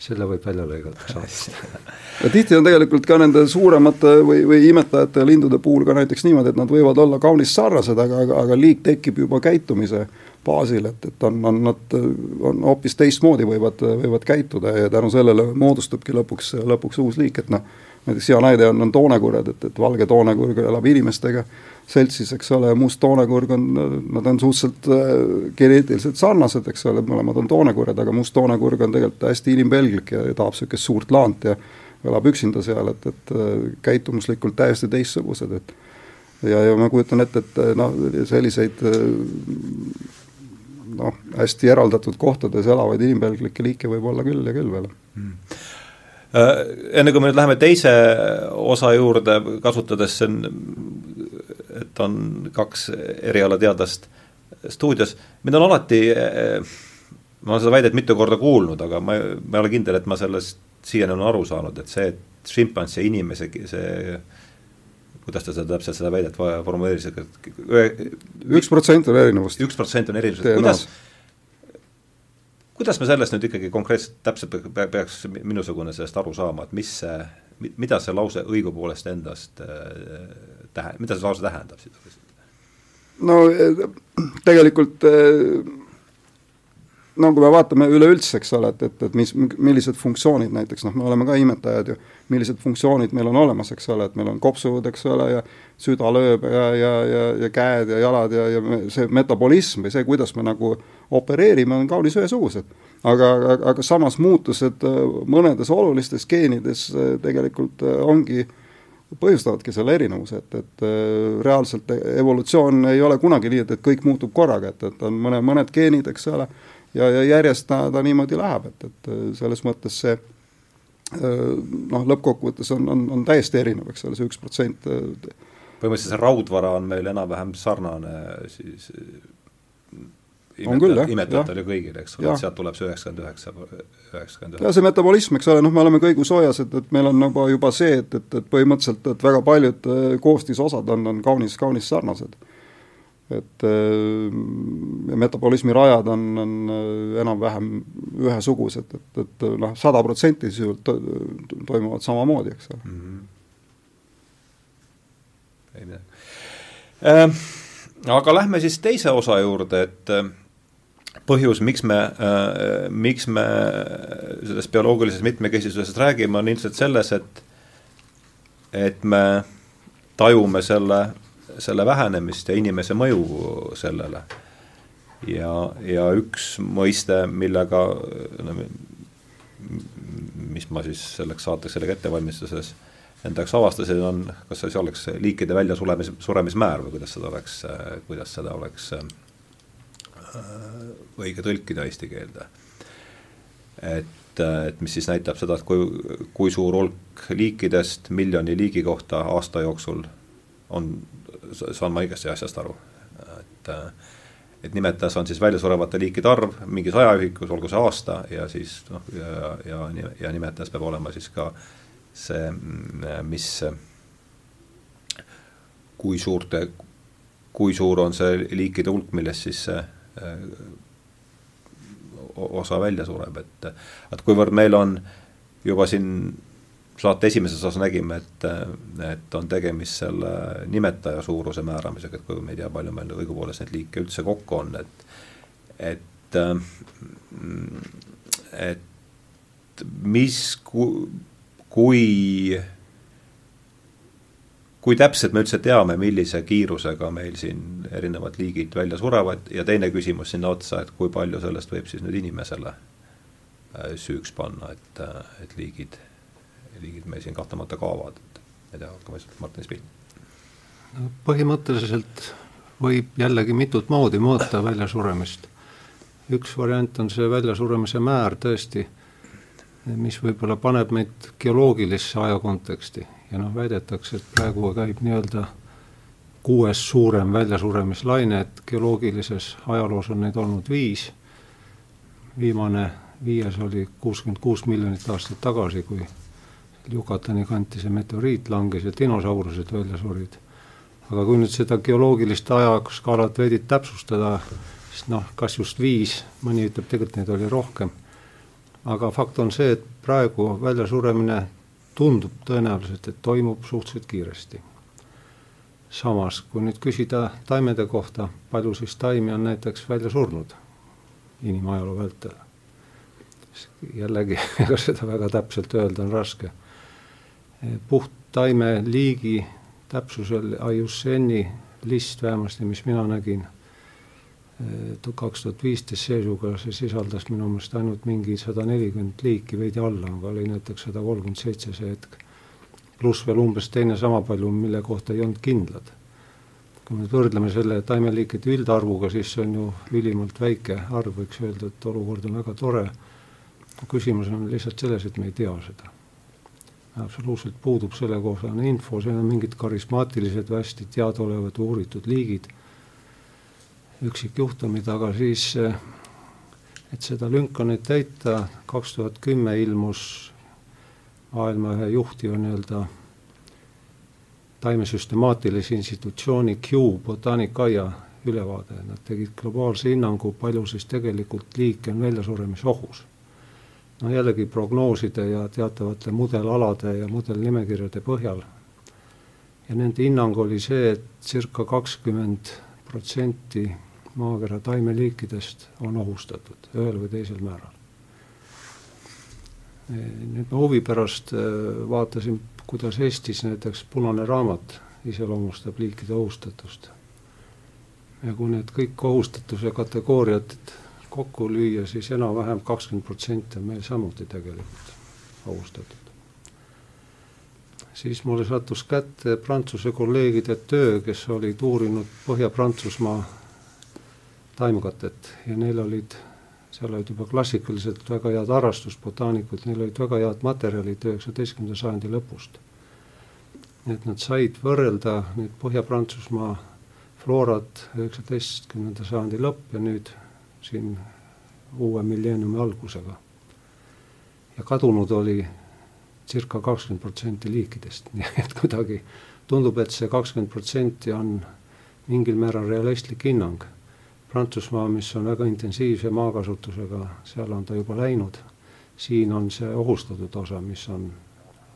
selle võib välja lõigata saatest ja tihti on tegelikult ka nende suuremate või, või imetajate lindude puhul ka näiteks niimoodi, et nad võivad olla kaunis sarnased, aga, aga, aga liik tekib juba käitumise baasil, et, et on, on nad, on hoopis teistmoodi võivad, võivad käituda ja tänu sellele moodustubki lõpuks, lõpuks uus liik, et noh, näiteks hea näide on, on toonekurjad, et, et valge toonekurg elab inimestega seltsis, eks ole, must toonekurg on, nad on suhteliselt äh, geneetiliselt sarnased, eks ole, mõlemad on toonekurjad, aga must toonekurg on tegelikult hästi inimpelglik ja, ja tahab niisugust suurt laant ja elab üksinda seal, et, et äh, käitumuslikult täiesti teistsugused, et ja, ja ma kujutan ette, et noh, selliseid noh, hästi eraldatud kohtades elavaid inimpelglikke liike võib olla küll ja küll veel. Mm enne kui me nüüd läheme teise osa juurde, kasutades siin, et on kaks erialateadlast stuudios, mind on alati, ma olen seda väidet mitu korda kuulnud, aga ma, ma ei ole kindel, et ma sellest siiani olen aru saanud, et see, et šimpanss ja inimese see kuidas ta seda täpselt, seda väidet formuleeris, et üks protsent on erinevust. üks protsent on erinevust, kuidas kuidas me sellest nüüd ikkagi konkreetselt täpselt peaks minusugune sellest aru saama, et mis see, mida see lause õigupoolest endast äh, tähe-, mida see lause tähendab siis? no äh, tegelikult äh, no kui me vaatame üleüldse, eks ole, et, et, et mis, millised funktsioonid näiteks, noh, me oleme ka imetajad ju, millised funktsioonid meil on olemas, eks ole, et meil on kopsud, eks ole, ja süda lööb ja, ja, ja, ja käed ja jalad ja, ja see metabolism või see, kuidas me nagu opereerime, on kaunis ühesugused. aga, aga, aga samas muutused äh, mõnedes olulistes geenides äh, tegelikult äh, ongi põhjustavadki selle erinevuse, et, et reaalselt evolutsioon ei ole kunagi nii, et, et kõik muutub korraga, et, et on mõne, mõned geenid, eks ole, ja, ja järjest ta, ta niimoodi läheb, et, et selles mõttes see noh, lõppkokkuvõttes on, on, on täiesti erinev, eks ole, see üks protsent. põhimõtteliselt see raudvara on meil enam-vähem sarnane siis imetajad, imetajatel ju kõigil, eks ole, sealt tuleb see üheksakümmend üheksa, üheksakümmend üheksa. ja see metabolism, eks ole, noh, me oleme kõigusoojas, et, et meil on juba, juba see, et, et, et põhimõtteliselt, et väga paljud koostisosad on, on kaunis, kaunis sarnased et äh, metabolismi rajad on, on äh, enam-vähem ühesugused, et, et noh, sada protsenti sisuliselt to, toimuvad samamoodi, eks ole mm. -hmm. ei midagi äh,. Aga lähme siis teise osa juurde, et äh, põhjus, miks me äh,, miks me sellest bioloogilisest mitmekesisusest räägime, on ilmselt selles, et et me tajume selle selle vähenemist ja inimese mõju sellele. ja, ja üks mõiste, millega no, mis ma siis selleks saateks sellega ettevalmistuses enda jaoks avastasin, on, kas see oleks liikide väljasuremis, suremismäär või kuidas seda oleks, kuidas seda oleks äh, õige tõlkida eesti keelde. et, et mis siis näitab seda, et kui, kui suur hulk liikidest miljoni liigi kohta aasta jooksul on saan ma õigesti asjast aru, et et nimetajas on siis väljasurevate liikide arv mingis ajaühikus, olgu see aasta ja siis noh, ja, ja, ja nimetajas peab olema siis ka see, mis, kui suurte, kui suur on see liikide hulk, millest siis see osa välja sureb, et et kuivõrd meil on juba siin saate esimeses osas nägime, et, et on tegemist selle nimetaja suuruse määramisega, et kui me ei tea, palju meil õigupoolest neid liike üldse kokku on, et et, et mis, kui kui täpselt me üldse teame, millise kiirusega meil siin erinevad liigid välja surevad ja teine küsimus sinna otsa, et kui palju sellest võib siis nüüd inimesele äh, süüks panna, et, et liigid liigid meil siin kahtlemata kaovad, et ma ei tea, hakkame lihtsalt Martinist pihta. põhimõtteliselt võib jällegi mitut moodi mõõta väljasuremist. üks variant on see väljasuremise määr tõesti, mis võib-olla paneb meid geoloogilisse aja konteksti ja noh, väidetakse, et praegu käib nii-öelda kuues suurem väljasuremislaine, et geoloogilises ajaloos on neid olnud viis, viimane viies oli kuuskümmend kuus miljonit aastat tagasi, kui Yucatani kanti see meteoriit langes ja dinosaurused välja surid. aga kui nüüd seda geoloogilist ajaskaalat veidi täpsustada, siis noh, kas just viis, mõni ütleb, tegelikult neid oli rohkem. aga fakt on see, et praegu väljasuremine tundub tõenäoliselt, et toimub suhteliselt kiiresti. samas, kui nüüd küsida taimede kohta, palju siis taimi on näiteks välja surnud inimajaloo vältel jällegi, ega seda väga täpselt öelda on raske puht taimeliigi täpsusel IUCN-i list vähemasti, mis mina nägin kaks tuhat viisteist seisuga, see sisaldas minu meelest ainult mingi sada nelikümmend liiki, veidi alla, aga oli näiteks sada kolmkümmend seitse see hetk. pluss veel umbes teine sama palju, mille kohta ei olnud kindlad. kui me võrdleme selle taimeliikide üldarvuga, siis see on ju ülimalt väike arv, võiks öelda, et olukord on väga tore. küsimus on lihtsalt selles, et me ei tea seda. Absoluutselt puudub selle kohta info, seal on mingid karismaatilised hästi teadaolevad uuritud liigid üksikjuhtumid, aga siis et seda lünka nüüd täita, kaks tuhat kümme ilmus maailma ühe juhtiva nii-öelda taimesüstemaatilise institutsiooni Q botaanikaaia ülevaade, nad tegid globaalse hinnangu, palju siis tegelikult liike on väljasuremisohus. No jällegi prognooside ja teatavate mudelalade ja mudelnimekirjade põhjal. ja nende hinnang oli see, et circa kakskümmend protsenti maakera taimeliikidest on ohustatud ühel või teisel määral. nüüd ma huvi pärast äh, vaatasin, kuidas Eestis näiteks punane raamat iseloomustab liikide ohustatust. ja kui need kõik ohustatuse kategooriad kokku lüüa, siis enam-vähem kakskümmend protsenti on meil samuti tegelikult ohustatud. siis mulle sattus kätte Prantsuse kolleegide töö, kes olid uurinud Põhja-Prantsusmaa taimkatet ja neil olid, seal olid juba klassikaliselt väga head harrastusbotaanikud, neil olid väga head materjalid üheksateistkümnenda sajandi lõpust. et nad said võrrelda nüüd Põhja-Prantsusmaa floorat üheksateistkümnenda sajandi lõpp ja nüüd siin uue milleeniumi algusega. ja kadunud oli circa kakskümmend protsenti liikidest, nii et kuidagi tundub, et see kakskümmend protsenti on mingil määral realistlik hinnang Prantsusmaa, mis on väga intensiivse maakasutusega, seal on ta juba läinud, siin on see ohustatud osa, mis on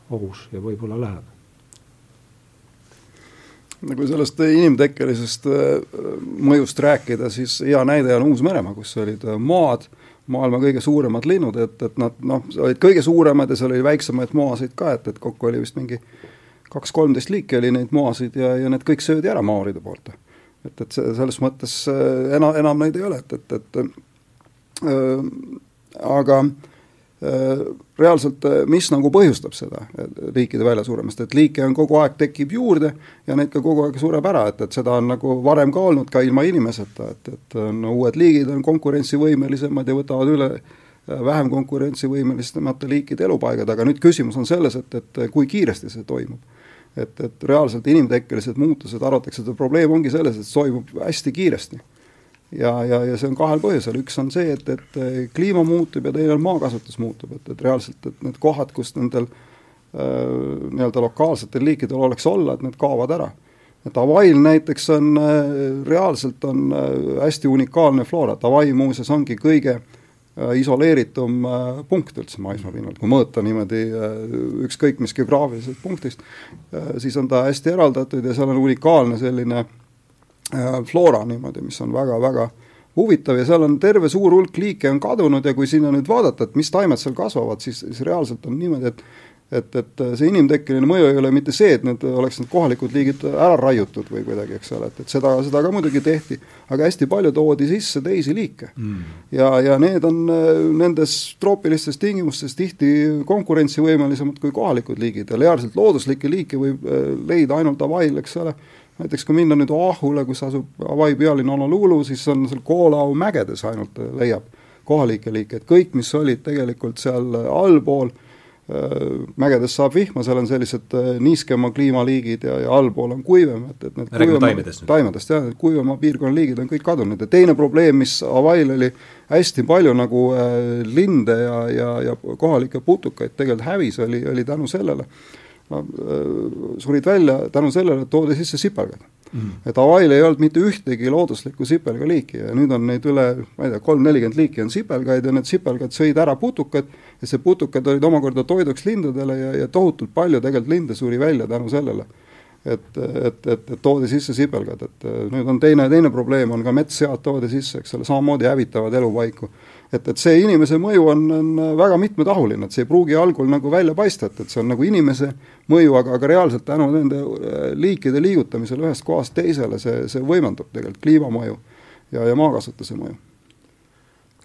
ohus ja võib-olla läheb. Kui sellest inimtekkelisest äh, mõjust rääkida, siis hea näide on Uus-Meremaa, kus olid äh, moad, maailma kõige suuremad linnud, et, et nad noh, olid kõige suuremad ja seal oli väiksemaid moasid ka, et, et kokku oli vist mingi kaks-kolmteist liiki oli neid moasid ja, ja need kõik söödi ära maoride poolt. Et, et selles mõttes äh, enam, enam neid ei ole, et, et, et äh, aga äh, reaalselt, äh, mis nagu põhjustab seda liikide väljasuremist, et liike on kogu aeg, tekib juurde ja neid ka kogu aeg sureb ära, et, et seda on nagu varem ka olnud ka ilma inimeseta, et, et on uued liigid on konkurentsivõimelisemad ja võtavad üle äh, vähem konkurentsivõimelisemate liikide elupaigad, aga nüüd küsimus on selles, et, et kui kiiresti see toimub et, et reaalselt inimtekkelised muutused, arvatakse, et probleem ongi selles, et toimub hästi kiiresti. Ja, ja, ja see on kahel põhjusel, üks on see, et, et kliima muutub ja teine on maakasutus muutub, et, et reaalselt, et need kohad, kus nendel äh, nii-öelda lokaalsetel liikidel oleks olla, et need kaovad ära. et Hawaii'l näiteks on äh,, reaalselt on äh, hästi unikaalne floora, et Hawaii muuseas ongi kõige äh, Äh, isoleeritum äh, punkt üldse maismaapinnal, kui mõõta niimoodi äh, ükskõik mis geograafilisest punktist, siis on ta hästi eraldatud ja seal on unikaalne selline floora niimoodi, mis on väga-väga huvitav ja seal on terve suur hulk liike on kadunud ja kui sinna nüüd vaadata, et mis taimed seal kasvavad, siis, siis reaalselt on niimoodi, et et, et see inimtekkeline mõju ei ole mitte see, et need oleks need kohalikud liigid ära raiutud või kuidagi, eks ole, et, et seda, seda ka muidugi tehti, aga hästi palju toodi sisse teisi liike. Mm.. ja, ja need on nendes troopilistes tingimustes tihti konkurentsivõimelisemad kui kohalikud liigid ja reaalselt looduslikke liike võib äh, leida ainult Hawaii'l, eks ole, näiteks kui minna nüüd Oahu'le, kus asub Hawaii pealinn Honolulu, siis on seal Koolau mägedes ainult äh, leiab kohalikke liike, et kõik, mis olid tegelikult seal allpool Äh, mägedes saab vihma, seal on sellised äh, niiskema kliimaliigid ja, ja allpool on kuivem, et, et need räägime taimedest taimedest jah, need kuivema piirkonna liigid on kõik kadunud. Ja teine probleem, mis Hawaii'l oli hästi palju nagu äh, linde ja, ja, ja kohalikke putukaid tegelikult hävis, oli, oli tänu sellele äh, surid välja tänu sellele, et toodi sisse sipelgad mm.. et Hawaii'l ei olnud mitte ühtegi looduslikku sipelgaliiki ja nüüd on neid üle, ma ei tea, kolm-nelikümmend liiki on sipelgaid ja need sipelgad sõid ära putukad ja see putukad olid omakorda toiduks lindudele ja, ja tohutult palju tegelikult linde suri välja tänu sellele. et, et, et, et toodi sisse sipelgad, et nüüd on teine, teine probleem on ka metssead toodi sisse, eks ole, samamoodi hävitavad elupaiku. Et, et see inimese mõju on, on väga mitmetahuline, et see ei pruugi algul nagu välja paista, et, et see on nagu inimese mõju, aga, aga reaalselt tänu nende äh, liikide liigutamisele ühest kohast teisele, see, see võimendab tegelikult kliimamõju ja, ja maakasutuse mõju.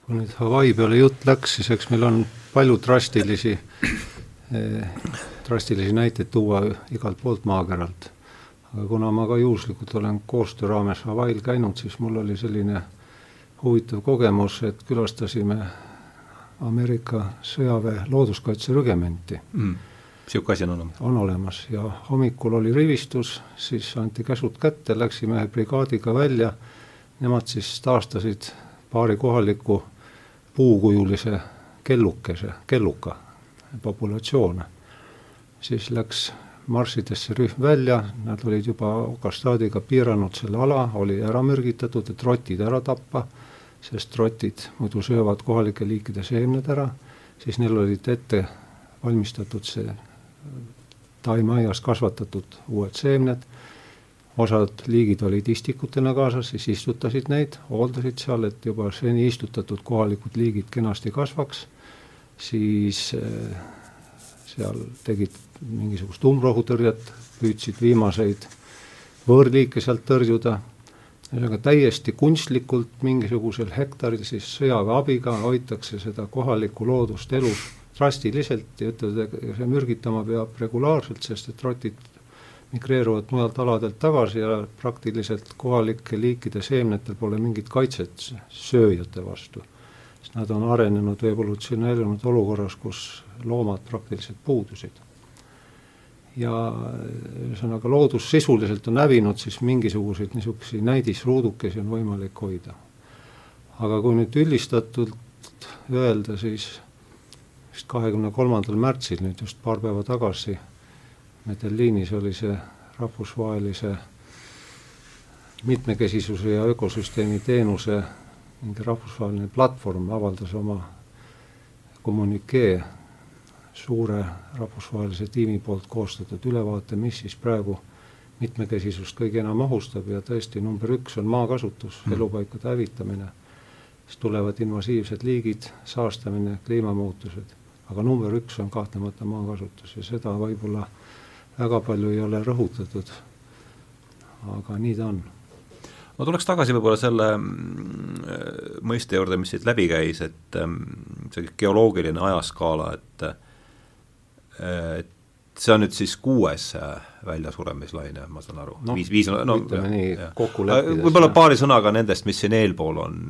kui nüüd Hawaii peale jutt läks, siis eks meil on palju drastilisi eh, drastilisi näiteid tuua igalt poolt maakeralt. aga kuna ma ka juhuslikult olen koostöö raames Hawaii'l käinud, siis mul oli selline huvitav kogemus, et külastasime Ameerika sõjaväe looduskaitserügementi. Mm.. niisugune asi on olemas? on olemas. Ja hommikul oli rivistus, siis anti käsud kätte, läksime ühe brigaadiga välja, nemad siis taastasid paari kohaliku puukujulise kellukese, kelluka populatsioone. Siis läks marssidesse rühm välja, nad olid juba okastaadiga piiranud selle ala, oli ära mürgitatud, et rotid ära tappa, sest rotid muidu söövad kohalike liikide seemned ära, siis neil olid ette valmistatud see taimeaias kasvatatud uued seemned, osad liigid olid istikutena kaasas, siis istutasid neid, hooldasid seal, et juba seni istutatud kohalikud liigid kenasti kasvaks, siis äh, seal tegid mingisugust umbrohutõrjet, püüdsid viimaseid võõrliike sealt tõrjuda, ühesõnaga täiesti kunstlikult mingisugusel hektaril siis sõjaväe abiga hoitakse seda kohalikku loodust elus drastiliselt ja ütlevad, et see mürgitama peab regulaarselt, sest et rotid migreeruvad mujalt aladelt tagasi ja praktiliselt kohalike liikide seemnetel pole mingit kaitset sööjate vastu. sest nad on arenenud või evolutsioneerunud olukorras, kus loomad praktiliselt puudusid ja ühesõnaga loodus sisuliselt on hävinud, siis mingisuguseid niisuguseid näidisruudukesi on võimalik hoida. aga kui nüüd üldistatult öelda, siis vist kahekümne kolmandal märtsil, nüüd just paar päeva tagasi, Medellinis oli see rahvusvahelise mitmekesisuse ja ökosüsteemi teenuse mingi rahvusvaheline platvorm avaldas oma kommünikee suure rahvusvahelise tiimi poolt koostatud ülevaate, mis siis praegu mitmekesisust kõige enam ohustab. Ja tõesti number üks on maakasutus mm., elupaikade hävitamine, siis tulevad invasiivsed liigid, saastamine, kliimamuutused, aga number üks on kahtlemata maakasutus ja seda võib-olla väga palju ei ole rõhutatud, aga nii ta on. Ma tuleks tagasi võib-olla selle mm, mõiste juurde, mis siit läbi käis, et mm, see geoloogiline ajaskaala, et et see on nüüd siis kuues äh, väljasuremislaine, ma saan aru no,, viis, viis on no ütleme nii, kokku leppides. võib-olla paari sõnaga nendest, mis siin eelpool on,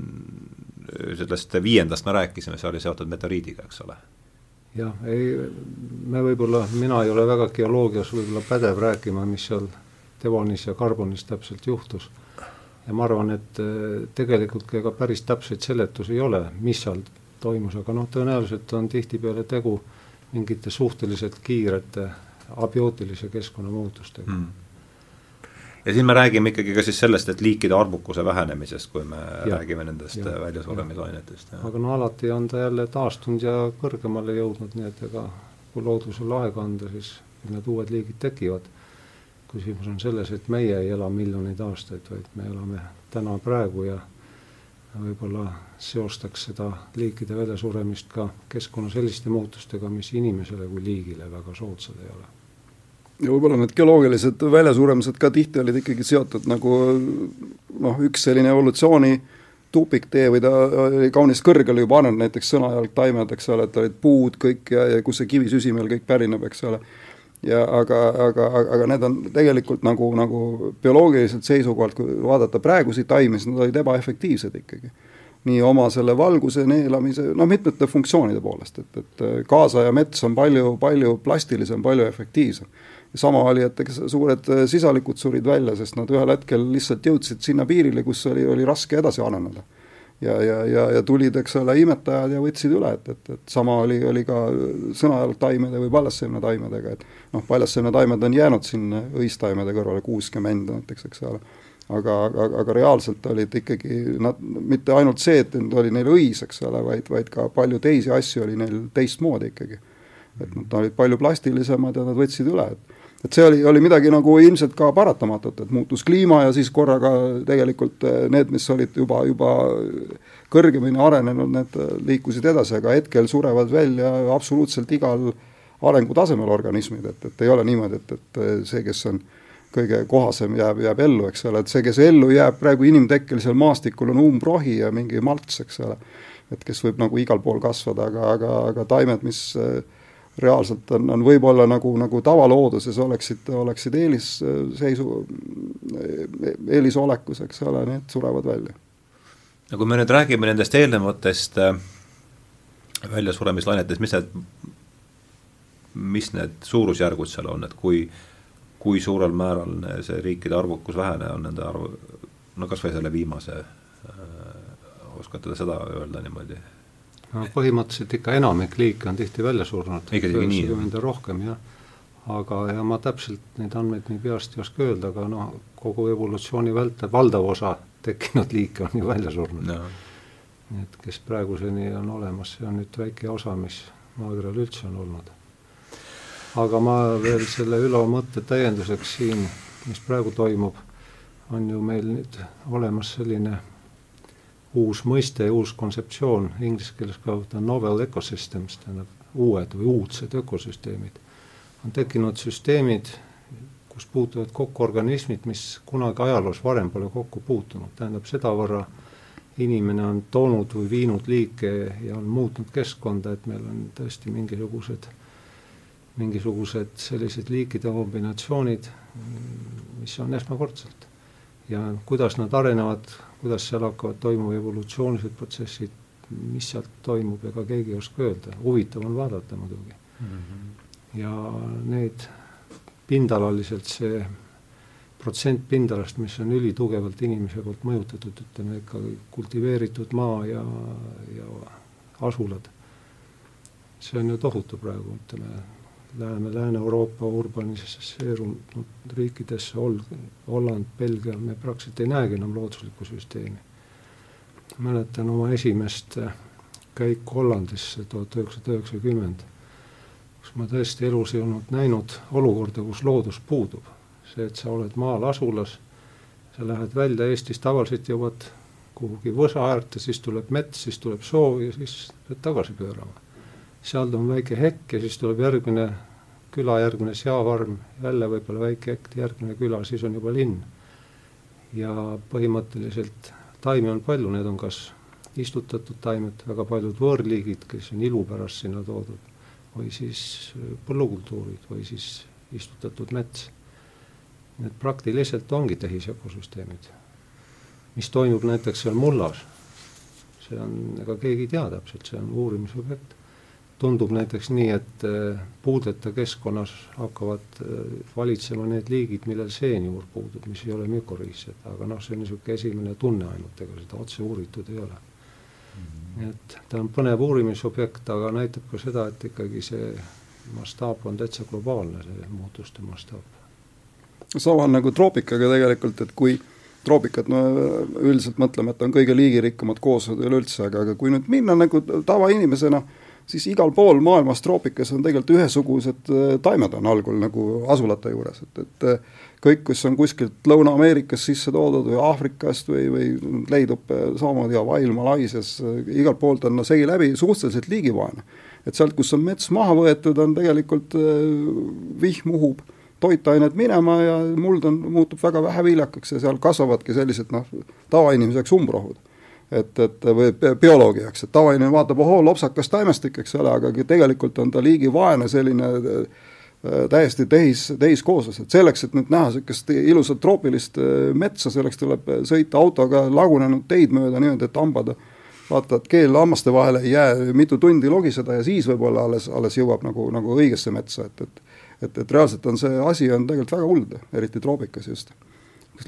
sellest viiendast me rääkisime, see oli seotud meteoriidiga, eks ole? jah, ei, me võib-olla, mina ei ole väga geoloogias võib-olla pädev rääkima, mis seal Devonis ja Carbonis täpselt juhtus. ja ma arvan, et äh, tegelikult ega päris täpseid seletusi ei ole, mis seal toimus, aga noh, tõenäoliselt on tihtipeale tegu äh, mingite suhteliselt kiirete abiootilise keskkonnamuutustega mm. ja siin me räägime ikkagi ka siis sellest, et liikide arvukuse vähenemisest, kui me ja, räägime nendest väljasuremisainetest. aga no alati on ta jälle taastunud ja kõrgemale jõudnud, nii et ega kui loodusele aega anda, siis need uued liigid tekivad. küsimus on selles, et meie ei ela miljoneid aastaid, vaid me elame täna praegu ja võib-olla seostaks seda liikide väljasuremist ka keskkonna selliste muutustega, mis inimesele kui liigile väga soodsad ei ole. ja võib-olla need geoloogilised väljasuremised ka tihti olid ikkagi seotud nagu noh, üks selline evolutsiooni tupiktee või ta oli kaunis kõrgele juba arenenud, näiteks sõnajalg taimed, eks ole, et olid puud kõik ja, ja kus see kivisüsi meil kõik pärineb, eks ole ja aga, aga, aga need on tegelikult nagu, nagu bioloogiliselt seisukohalt, kui vaadata praeguseid taimi, siis nad olid ebaefektiivsed ikkagi. nii oma selle valguse neelamise, no mitmete funktsioonide poolest, et, et kaasaja mets on palju, palju plastilisem, palju efektiivsem. sama oli, et eks suured sisalikud surid välja, sest nad ühel hetkel lihtsalt jõudsid sinna piirile, kus oli, oli raske edasi areneda ja, ja, ja, ja tulid, eks ole, imetajad ja võtsid üle, et, et, et sama oli, oli ka sõnajalgtaimede või paljasseemnetaimedega, et noh, paljasseemnetaimed on jäänud siin õistaimede kõrvale, kuusk ja mänd näiteks, eks ole. aga, aga, aga reaalselt olid ikkagi nad, mitte ainult see, et oli neil õis, eks ole, vaid, vaid ka palju teisi asju oli neil teistmoodi ikkagi. et nad olid palju plastilisemad ja nad võtsid üle, et et see oli, oli midagi nagu ilmselt ka paratamatut, et muutus kliima ja siis korraga tegelikult need, mis olid juba, juba kõrgemini arenenud, need liikusid edasi, aga hetkel surevad välja absoluutselt igal arengutasemel organismid, et, et ei ole niimoodi, et, et see, kes on kõige kohasem, jääb, jääb ellu, eks ole, et see, kes ellu jääb praegu inimtekkelisel maastikul, on umbrohi ja mingi malts, eks ole. et kes võib nagu igal pool kasvada, aga, aga, aga taimed, mis äh, reaalselt on, on võib-olla nagu, nagu tavalooduses oleksid, oleksid eelisseisu, eelisolekus, eks ole, need surevad välja no kui me nüüd räägime nendest eelnevatest äh, väljasuremislainetest, mis need, mis need suurusjärgud seal on, et kui kui suurel määral see riikide arvukus vähene on nende arvu, no kas või selle viimase äh,, oskate te seda öelda niimoodi? No põhimõtteliselt ikka enamik liike on tihti välja surnud, üheksakümmend ja rohkem, jah. aga, ja ma täpselt neid andmeid nii peast ei oska öelda, aga noh, kogu evolutsiooni vältel valdav osa tekkinud liike on ju välja surnud no.. nii et kes praeguseni on olemas, see on nüüd väike osa, mis maakeral üldse on olnud. aga ma veel selle Ülo mõtte täienduseks siin, mis praegu toimub, on ju meil nüüd olemas selline uus mõiste uus kontseptsioon, inglise keeles kasutatakse novel ecosystems, tähendab uued või uudsed ökosüsteemid. on tekkinud süsteemid, kus puutuvad kokku organismid, mis kunagi ajaloos varem pole kokku puutunud, tähendab sedavõrra inimene on toonud või viinud liike ja on muutnud keskkonda, et meil on tõesti mingisugused, mingisugused sellised liikide kombinatsioonid, mis on esmakordselt. Ja kuidas nad arenevad, kuidas seal hakkavad toimuma evolutsioonilised protsessid, mis sealt toimub, ega keegi ei oska öelda, huvitav on vaadata muidugi mm. -hmm. ja need pindalaliselt see protsent pindalast, mis on ülitugevalt inimese poolt mõjutatud, ütleme ikka kultiveeritud maa ja, ja asulad. see on ju tohutu praegu, ütleme, läheme Lääne-Euroopa urbaniseerunud riikidesse, Holland, Belgia, me praktiliselt ei näegi enam looduslikku süsteemi. mäletan oma esimest käiku Hollandisse tuhat üheksasada üheksakümmend kus ma tõesti elus ei olnud näinud olukorda, kus loodus puudub. see, et sa oled maal asulas, sa lähed välja Eestis, tavaliselt jõuad kuhugi võsa äärde, siis tuleb mets, siis tuleb soo ja siis pead tagasi pöörama. Seal on väike hekk ja siis tuleb järgmine küla, järgmine seafarm, jälle võib-olla väike hekk, järgmine küla, siis on juba linn. ja põhimõtteliselt taimi on palju, need on kas istutatud taimed, väga paljud võõrliigid, kes on ilu pärast sinna toodud või siis äh, põllukultuurid või siis istutatud mets. Need praktiliselt ongi tehisökosüsteemid. mis toimub näiteks seal mullas, see on, ega keegi ei tea täpselt, see on uurimisobjekt. Tundub näiteks nii, et äh, puudeta keskkonnas hakkavad äh, valitsema need liigid, millel seenjuur puudub, mis ei ole mükoriissed, aga noh, see on niisugune esimene tunne ainult, ega seda otse uuritud ei ole. Nii et ta on põnev uurimisobjekt, aga näitab ka seda, et ikkagi see mastaap on täitsa globaalne, see muutuste mastaap. sama on nagu troopikaga tegelikult, et kui troopikat, no üldiselt mõtleme, et on kõige liigirikkamad kooslused üleüldse, aga, aga kui nüüd minna nagu tavainimesena, siis igal pool maailmas troopikas on tegelikult ühesugused äh, taimed on algul nagu asulate juures, et, et äh, kõik, kes on kuskilt Lõuna-Ameerikast sisse toodud või Aafrikast või, või leidub äh, samamoodi Hawaii'l, Malaisias, igalt poolt on segi läbi suhteliselt liigivaene. et sealt, kus on mets maha võetud, on tegelikult vihm uhub toitained minema ja muld on, muutub väga väheviljakaks ja seal kasvavadki sellised noh, tavainimeseks umbrohud et, et või bioloogi jaoks, et tavainimene vaatab, ohoo, lopsakas taimestik, eks ole, aga tegelikult on ta liigivaene selline äh, täiesti tehis, tehiskooslus, et selleks, et nüüd näha niisugust ilusat troopilist äh, metsa, selleks tuleb sõita autoga lagunenud teid mööda niimoodi, et hambad vaata, et keel hammaste vahele ei jää, mitu tundi logiseda ja siis võib-olla alles, alles jõuab nagu, nagu õigesse metsa, et, et et, et reaalselt on see asi on tegelikult väga hull, eriti troopikas just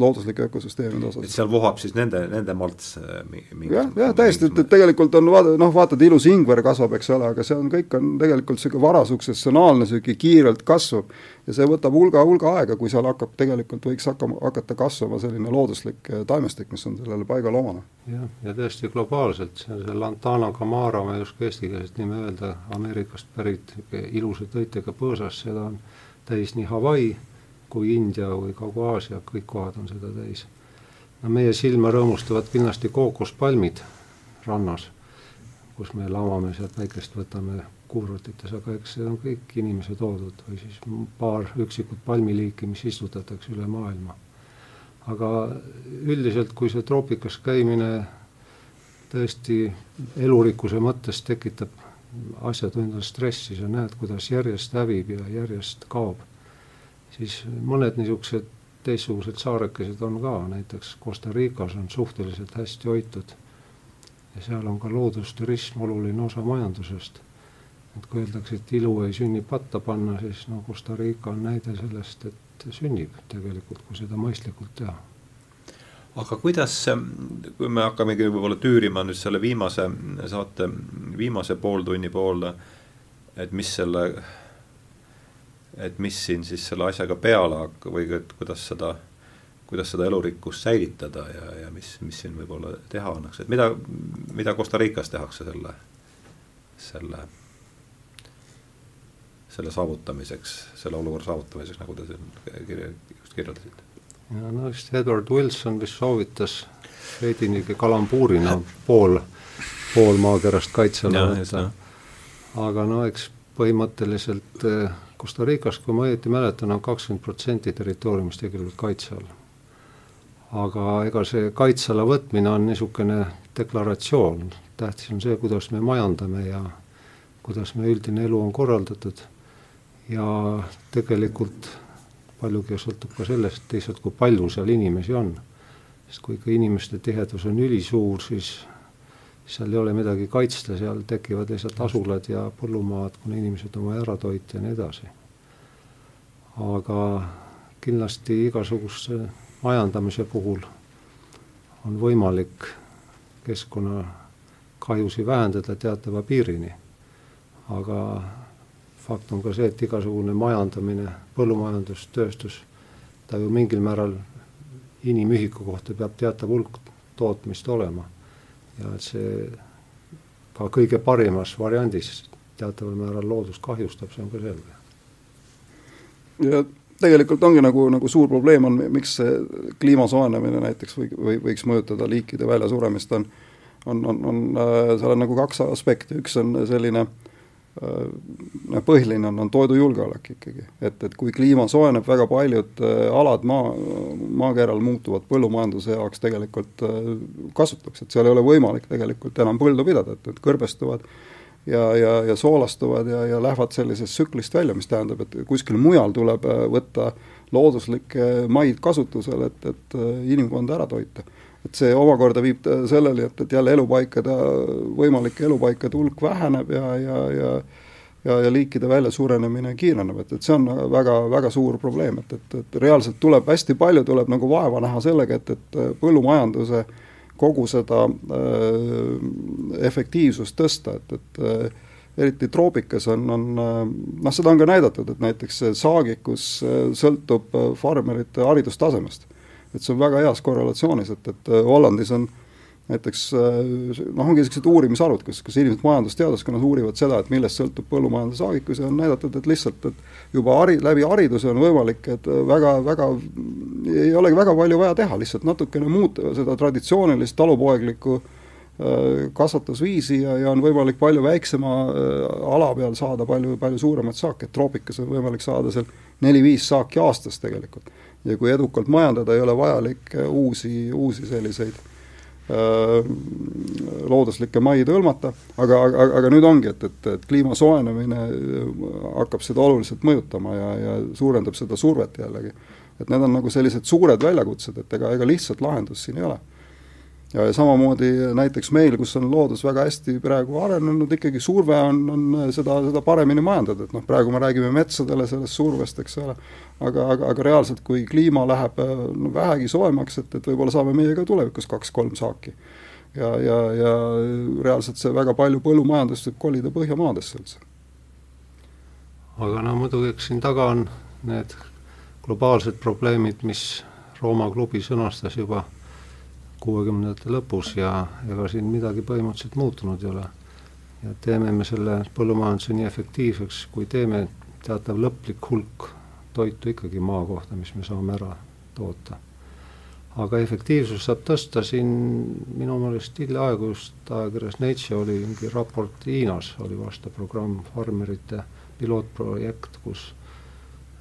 looduslike ökosüsteemide osas. et seal vohab siis nende, nende malts äh, jah, jah, täiesti, et, et tegelikult on vaata, noh, vaatad, ilus ingver kasvab, eks ole, aga see on, kõik on tegelikult niisugune varasuksessionaalne, niisugune kiirelt kasvav ja see võtab hulga, hulga aega, kui seal hakkab, tegelikult võiks hakkama, hakata kasvama selline looduslik äh, taimestik, mis on sellele paigale omane. jah, ja tõesti globaalselt, see on see Lantana camara, ma ei oska eesti keeles nime öelda, Ameerikast pärit, ilusa tõitega põõsas, seda on täis nii Hawaii kui India või Kagu-Aasia, kõik kohad on seda täis. no meie silma rõõmustavad kindlasti kookospalmid rannas, kus me lamame sealt väikest, võtame kuurutites, aga eks see on kõik inimese toodud või siis paar üksikut palmiliiki, mis istutatakse üle maailma. aga üldiselt, kui see troopikas käimine tõesti elurikkuse mõttes tekitab asjatundjal stressi, sa näed, kuidas järjest hävib ja järjest kaob, siis mõned niisugused teistsugused saarekesed on ka, näiteks Costa Ricas on suhteliselt hästi hoitud. Ja seal on ka loodusturism oluline osa majandusest. et kui öeldakse, et ilu ei sünni patta panna, siis no Costa Rica on näide sellest, et sünnib tegelikult, kui seda mõistlikult teha. Aga kuidas, kui me hakkamegi võib-olla tüürima nüüd selle viimase saate viimase pooltunni poole, et mis selle, et mis siin siis selle asjaga peale hakkab või et kuidas seda, kuidas seda elurikkust säilitada ja, ja mis, mis siin võib-olla teha annaks, et mida, mida Costa Ricas tehakse selle, selle, selle saavutamiseks, selle olukorra saavutamiseks, nagu te siin kirja, just kirjeldasite ja no vist Edward Wilson vist soovitas veidi niisugune kalambuurina pool, pool maakerast kaitse alla võtta. aga no eks põhimõtteliselt eh, Costa Ricas, kui ma õieti mäletan, on kakskümmend protsenti territooriumist tegelikult kaitse all. aga ega see kaitse alla võtmine on niisugune deklaratsioon, tähtis on see, kuidas me majandame ja kuidas meie üldine elu on korraldatud ja tegelikult paljugi sõltub ka sellest teisalt, kui palju seal inimesi on. sest kui ikka inimeste tihedus on ülisuur, siis seal ei ole midagi kaitsta, seal tekivad lihtsalt asulad ja põllumaad, kuna inimesed on vaja ära toita ja nii edasi. aga kindlasti igasuguse majandamise puhul on võimalik keskkonnakahjusid vähendada teatava piirini. aga fakt on ka see, et igasugune majandamine, põllumajandus, tööstus, ta ju mingil määral inimühiku kohta peab teatav hulk tootmist olema. Ja see ka kõige parimas variandis teataval määral loodust kahjustab, see on ka selge. ja tegelikult ongi nagu, nagu suur probleem on, miks see kliima soojenemine näiteks või, või võiks mõjutada liikide väljasuremist, on on, on, on äh,, seal on nagu kaks aspekti, üks on selline äh, noh, põhiline on, on toidujulgeolek ikkagi, et, et kui kliima soojeneb, väga paljud äh, alad maa, maakeral muutuvad põllumajanduse jaoks tegelikult äh, kasutuks, et seal ei ole võimalik tegelikult enam põldu pidada, et need kõrbestuvad ja, ja, ja soolastuvad ja, ja lähevad sellisest tsüklist välja, mis tähendab, et kuskil mujal tuleb võtta looduslikke maid kasutusele, et, et inimkonda ära toita et see omakorda viib selleni, et, et jälle elupaikade, võimalike elupaikade hulk väheneb ja, ja, ja ja, ja liikide väljasurenemine kiireneb, et, et see on väga, väga suur probleem, et, et, et reaalselt tuleb hästi palju, tuleb nagu vaeva näha sellega, et, et põllumajanduse kogu seda äh, efektiivsust tõsta, et, et äh, eriti troopikas on, on noh, seda on ka näidatud, et näiteks saagikus sõltub farmerite haridustasemest et see on väga heas korrelatsioonis, et, et äh, Hollandis on näiteks äh, noh, ongi niisugused uurimisarvud, kus, kus inimesed majandusteaduskonnas uurivad seda, et millest sõltub põllumajanduse saagikus ja on näidatud, et lihtsalt, et juba hari-, läbi hariduse on võimalik, et väga, väga, ei olegi väga palju vaja teha, lihtsalt natukene muuta seda traditsioonilist talupoeglikku äh, kasvatusviisi ja, ja on võimalik palju väiksema ala peal saada palju, palju suuremat saaki, et troopikas on võimalik saada seal neli-viis saaki aastas tegelikult ja kui edukalt majandada, ei ole vajalik äh, uusi, uusi selliseid äh, looduslikke maid hõlmata, aga, aga, aga nüüd ongi, et, et, et kliima soojenemine äh, hakkab seda oluliselt mõjutama ja, ja suurendab seda survet jällegi. et need on nagu sellised suured väljakutsed, et ega, ega lihtsat lahendust siin ei ole ja, ja samamoodi näiteks meil, kus on loodus väga hästi praegu arenenud, ikkagi surve on, on seda, seda paremini majandada, et noh, praegu me räägime metsadele sellest survest, eks ole, aga, aga, aga reaalselt, kui kliima läheb no, vähegi soojemaks, et, et võib-olla saame meie ka tulevikus kaks-kolm saaki. ja, ja, ja reaalselt see väga palju põllumajandust võib kolida Põhjamaadesse üldse. aga no muidugi, eks siin taga on need globaalsed probleemid, mis Rooma klubi sõnastas juba kuuekümnendate lõpus ja ega siin midagi põhimõtteliselt muutunud ei ole. ja teeme me selle põllumajanduse nii efektiivseks, kui teeme teatav lõplik hulk toitu ikkagi maa kohta, mis me saame ära toota. aga efektiivsust saab tõsta siin minu meelest hiljaaegu just ajakirjas Nature oli mingi raport Hiinas, oli vastav programm farmerite pilootprojekt, kus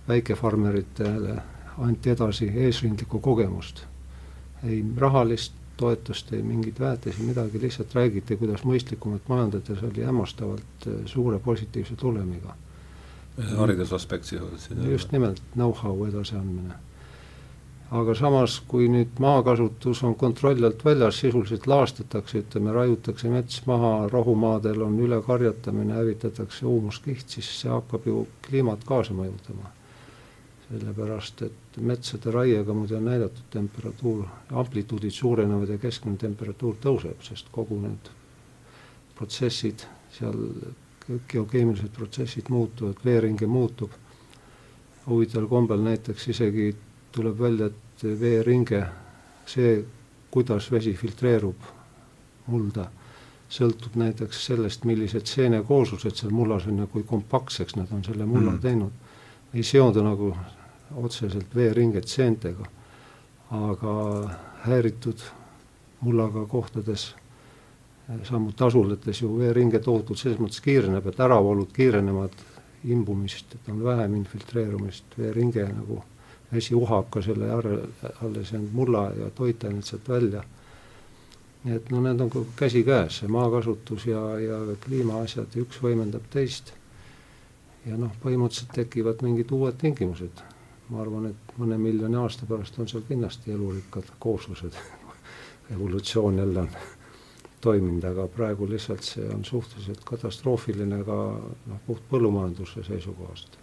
väikefarmeritele anti edasi eesrindlikku kogemust. Ei rahalist toetust, ei mingeid väetisi, midagi, lihtsalt räägiti, kuidas mõistlikumalt majandada, see oli hämmastavalt äh, suure positiivse tulemiga. haridusaspekt sisuliselt siin. just nimelt, know-how edasiandmine. aga samas, kui nüüd maakasutus on kontrolli alt väljas, sisuliselt laastatakse, ütleme, raiutakse mets maha, rohumaadel on ülekarjatamine, hävitatakse huumuskiht, siis see hakkab ju kliimat kaasa mõjutama sellepärast et metsade raiega muide on näidatud temperatuur, amplituudid suurenevad ja keskmine temperatuur tõuseb, sest kogu need protsessid seal, geokeemilised protsessid muutuvad, veeringe muutub. huvitaval kombel näiteks isegi tuleb välja, et veeringe, see, kuidas vesi filtreerub mulda, sõltub näiteks sellest, millised seenekooslused seal mullas on ja kui kompaktseks nad on selle mulla mm. teinud. ei seondu nagu otseselt veeringed seentega, aga häiritud mullaga kohtades, samuti asulates ju veeringe tohutult selles mõttes kiireneb, et äravoolud kiirenevad imbumist, et on vähem infiltreerumist, veeringe nagu vesi uhab ka selle alles jäänud mulla ja toitained sealt välja. nii et no need on käsikäes, see maakasutus ja, ja kliimaasjad, üks võimendab teist. ja noh, põhimõtteliselt tekivad mingid uued tingimused ma arvan, et mõne miljoni aasta pärast on seal kindlasti elurikkad kooslused evolutsioon jälle on toiminud, aga praegu lihtsalt see on suhteliselt katastroofiline ka noh, puht põllumajanduse seisukohast.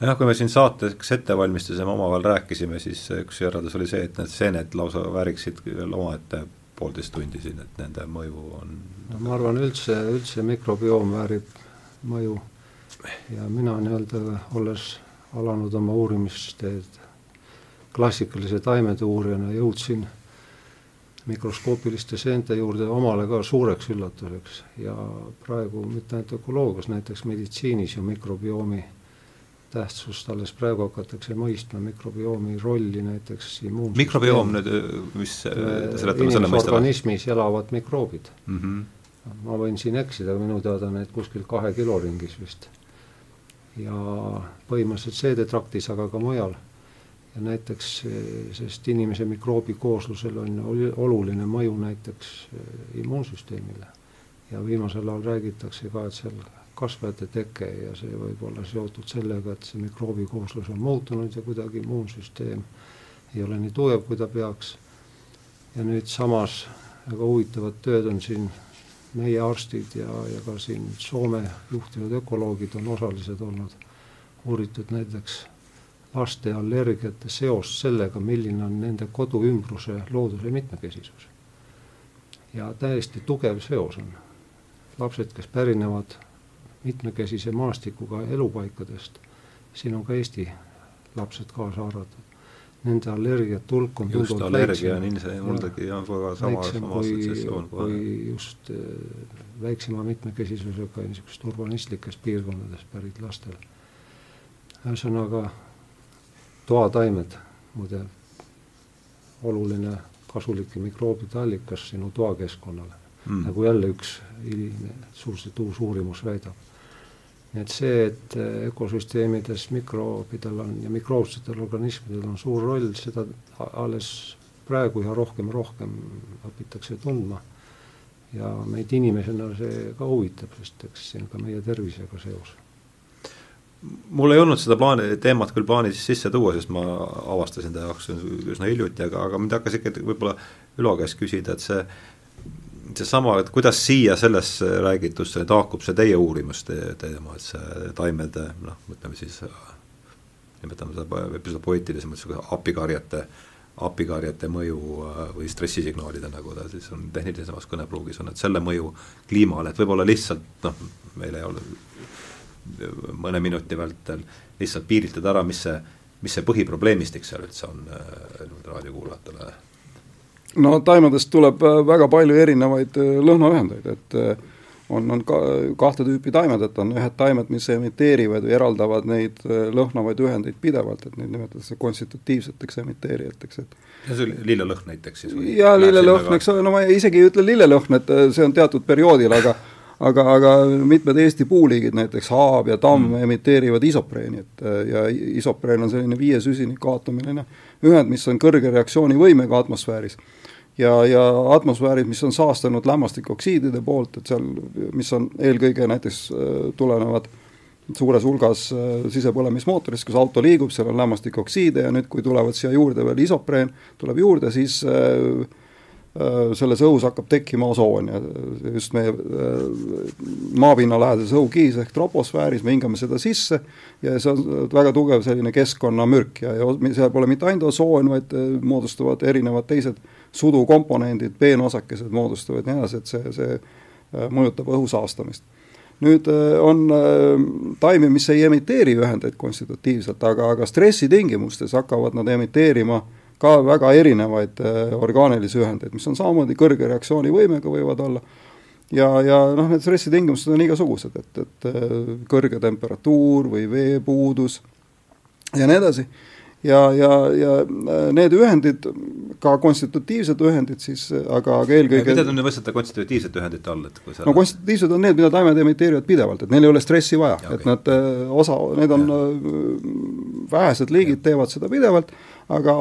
jah, kui me siin saateks ette valmistasime, omavahel rääkisime, siis üks järeldus oli see, et need seened lausa vääriksid veel omaette poolteist tundi siin, et nende mõju on no ma arvan, üldse, üldse mikrobioom väärib mõju ja mina nii-öelda, olles alanud oma uurimisteed klassikalise taimede uurijana, jõudsin mikroskoopiliste seente juurde omale ka suureks üllatuseks ja praegu mitte ainult ökoloogias, näiteks meditsiinis ju mikrobiomi tähtsust alles praegu hakatakse mõistma, mikrobiomi rolli näiteks immuunsüsteem. mikrobioom nüüd, mis seletame selle mõiste organismis elavad mikroobid mm. -hmm. ma võin siin eksida, minu teada need kuskil kahe kilo ringis vist ja põhimõtteliselt seedetraktis, aga ka mujal. ja näiteks, sest inimese mikroobikooslusel on oluline mõju näiteks eh, immuunsüsteemile. ja viimasel ajal räägitakse ka, et seal kasvajate teke ja see võib olla seotud sellega, et see mikroobikooslus on muutunud ja kuidagi immuunsüsteem ei ole nii tugev, kui ta peaks. ja nüüd samas väga huvitavad tööd on siin meie arstid ja, ja ka siin Soome juhtivad ökoloogid on osalised olnud, uuritud näiteks laste allergiate seost sellega, milline on nende koduümbruse looduse mitmekesisus. ja täiesti tugev seos on. lapsed, kes pärinevad mitmekesise maastikuga elupaikadest, siin on ka Eesti lapsed kaasa arvatud nende allergiate hulk on just allergia on ilmselt, muldagi on väga sama, sama assotsiatsioon kohe. kui just äh, väiksema mitmekesisusega niisugustest urbanistlikest piirkondadest pärit lastel. ühesõnaga, toataimed, muide, oluline kasulik mikroobide allikas sinu toakeskkonnale mm., nagu jälle üks suhteliselt uus uurimus väidab nii et see, et äh, ökosüsteemides mikroobidel on ja mikroobsetel organismidel on suur roll, seda alles praegu ja rohkem ja rohkem õpitakse tundma. ja meid inimesena see ka huvitab, sest eks see on ka meie tervisega seos. mul ei olnud seda plaani, teemat küll plaanis sisse tuua, sest ma avastasin ta jaoks üsna hiljuti, aga, aga mind hakkas ikkagi võib-olla Ülo käest küsida, et see seesama, et kuidas siia sellesse räägitusse taakub see teie uurimuste teema, et see taimede noh, ütleme siis nimetame seda, võib seda poeetilises mõttes apikarjete, apikarjete mõju äh, või stressisignaalide, nagu ta siis on tehnilisemas kõnepruugis on, et selle mõju kliimale, et võib-olla lihtsalt noh, meil ei ole mõne minuti vältel lihtsalt piiritleda ära, mis see, mis see põhiprobleemistik seal üldse on äh, raadiokuulajatele no taimedest tuleb äh, väga palju erinevaid äh, lõhnaühendeid, et äh, on, on ka kahte tüüpi taimed, et on ühed taimed, mis emiteerivad või eraldavad neid lõhnavaid ühendeid pidevalt, et neid nimetatakse konstitutiivseteks emiteerijateks, et ja see oli lillelõhn näiteks siis? jaa, lillelõhn, eks ole, no ma isegi ei ütle lillelõhn, et see on teatud perioodil, aga aga, aga mitmed Eesti puuliigid, näiteks haav ja tamm mm. emiteerivad isopreeni, et ja isopreen on selline viie süsinikuaatomiline ühend, mis on kõrge reaktsioonivõimega atmosfääris ja, ja atmosfäärid, mis on saastunud lämmastikoksiidide poolt, et seal, mis on eelkõige näiteks äh, tulenevad suures hulgas äh, sisepõlemismootorist, kus auto liigub, seal on lämmastikoksiide ja nüüd, kui tulevad siia juurde veel isopreen, tuleb juurde, siis äh, Äh, selles õhus hakkab tekkima osoon ja just meie äh, maapinnalähedases õhukihis ehk troposfääris, me hingame seda sisse ja see on väga tugev selline keskkonnamürk ja, ja seal pole mitte ainult osoon, vaid äh, moodustavad erinevad teised sudukomponendid, peenosakesed moodustavad ja nii edasi, et see, see mõjutab õhu saastamist. Nüüd on taimi, mis ei emiteeri ühendeid konstitutiivselt, aga, aga stressitingimustes hakkavad nad emiteerima äh, ka väga erinevaid äh, orgaanilisi ühendeid, mis on samamoodi kõrge reaktsioonivõimega võivad olla, ja, ja noh, need stressitingimused on igasugused, et, et äh, kõrge temperatuur või veepuudus ja nii edasi, ja, ja, ja äh, need ühendid, ka konstitutiivsed ühendid siis, aga, aga eelkõige mida te nüüd mõistate konstitutiivsete ühendite all, et kui seal no konstitutiivsed on need, mida taimed emiteerivad pidevalt, et neil ei ole stressi vaja, et nad osa, need on, vähesed liigid teevad seda pidevalt aga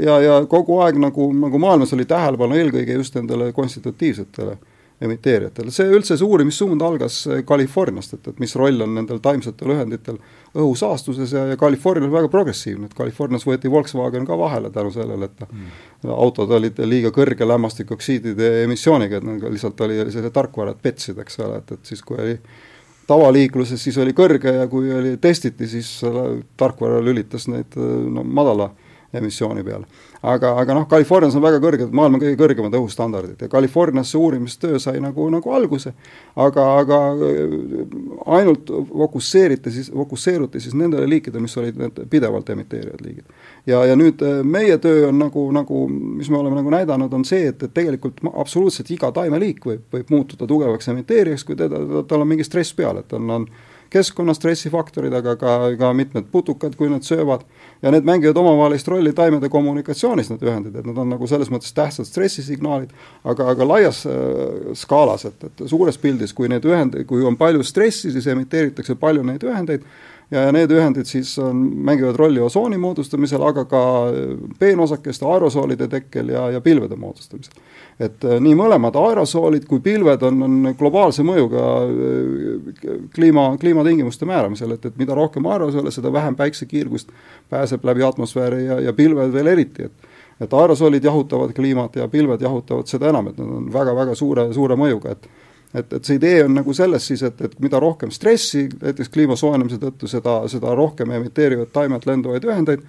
ja, ja kogu aeg nagu, nagu maailmas oli tähelepanu eelkõige just nendele konstitutiivsetele emiteerijatele, see üldse, see uurimissuund algas Californiast, et, et mis roll on nendel taimsetel ühenditel õhusaastuses ja, ja California on väga progressiivne, et Californias võeti Volkswagen ka vahele tänu sellele, et mm. autod olid liiga kõrge lämmastikoksiidide emissiooniga, et nad lihtsalt oli selline tarkvara, et petsid, eks ole, et, et siis kui oli tavaliikluses, siis oli kõrge ja kui oli, testiti, siis tarkvara lülitas neid no madala emissiooni peale. Aga, aga noh, Californias on väga kõrged, maailma kõige kõrgemad õhustandardid. Ja Californias see uurimistöö sai nagu, nagu alguse, aga, aga äh, ainult fokusseeriti siis, fokusseeruti siis nendele liikidele, mis olid need pidevalt emiteerivad liigid. ja, ja nüüd äh, meie töö on nagu, nagu, mis me oleme nagu näidanud, on see, et, et tegelikult absoluutselt iga taimeliik võib, võib muutuda tugevaks emiteerijaks, kui teda, tal on mingi stress peal, et on, on keskkonna stressifaktorid, aga ka, ka mitmed putukad, kui nad söövad, ja need mängivad omavahelist rolli taimede kommunikatsioonis, need ühendid, et nad on nagu selles mõttes tähtsad stressisignaalid, aga, aga laias äh, skaalas, et, et suures pildis, kui neid ühendeid, kui on palju stressi, siis emiteeritakse palju neid ühendeid ja, ja need ühendid siis on, mängivad rolli osooni moodustamisel, aga ka peenosakeste aerosoolide tekkel ja, ja pilvede moodustamisel. Et äh, nii mõlemad aerosoolid kui pilved on, on globaalse mõjuga äh, kliima, kliimatingimuste määramisel, et, et mida rohkem aerosoole, seda vähem päiksekiirgust pääseb läbi atmosfääri ja, ja pilved veel eriti, et et aerosoolid jahutavad kliimat ja pilved jahutavad seda enam, et nad on väga-väga suure, suure mõjuga, et et, et see idee on nagu selles siis, et, et mida rohkem stressi, näiteks kliima soojenemise tõttu, seda, seda rohkem emiteerivad taimed lenduvaid ühendeid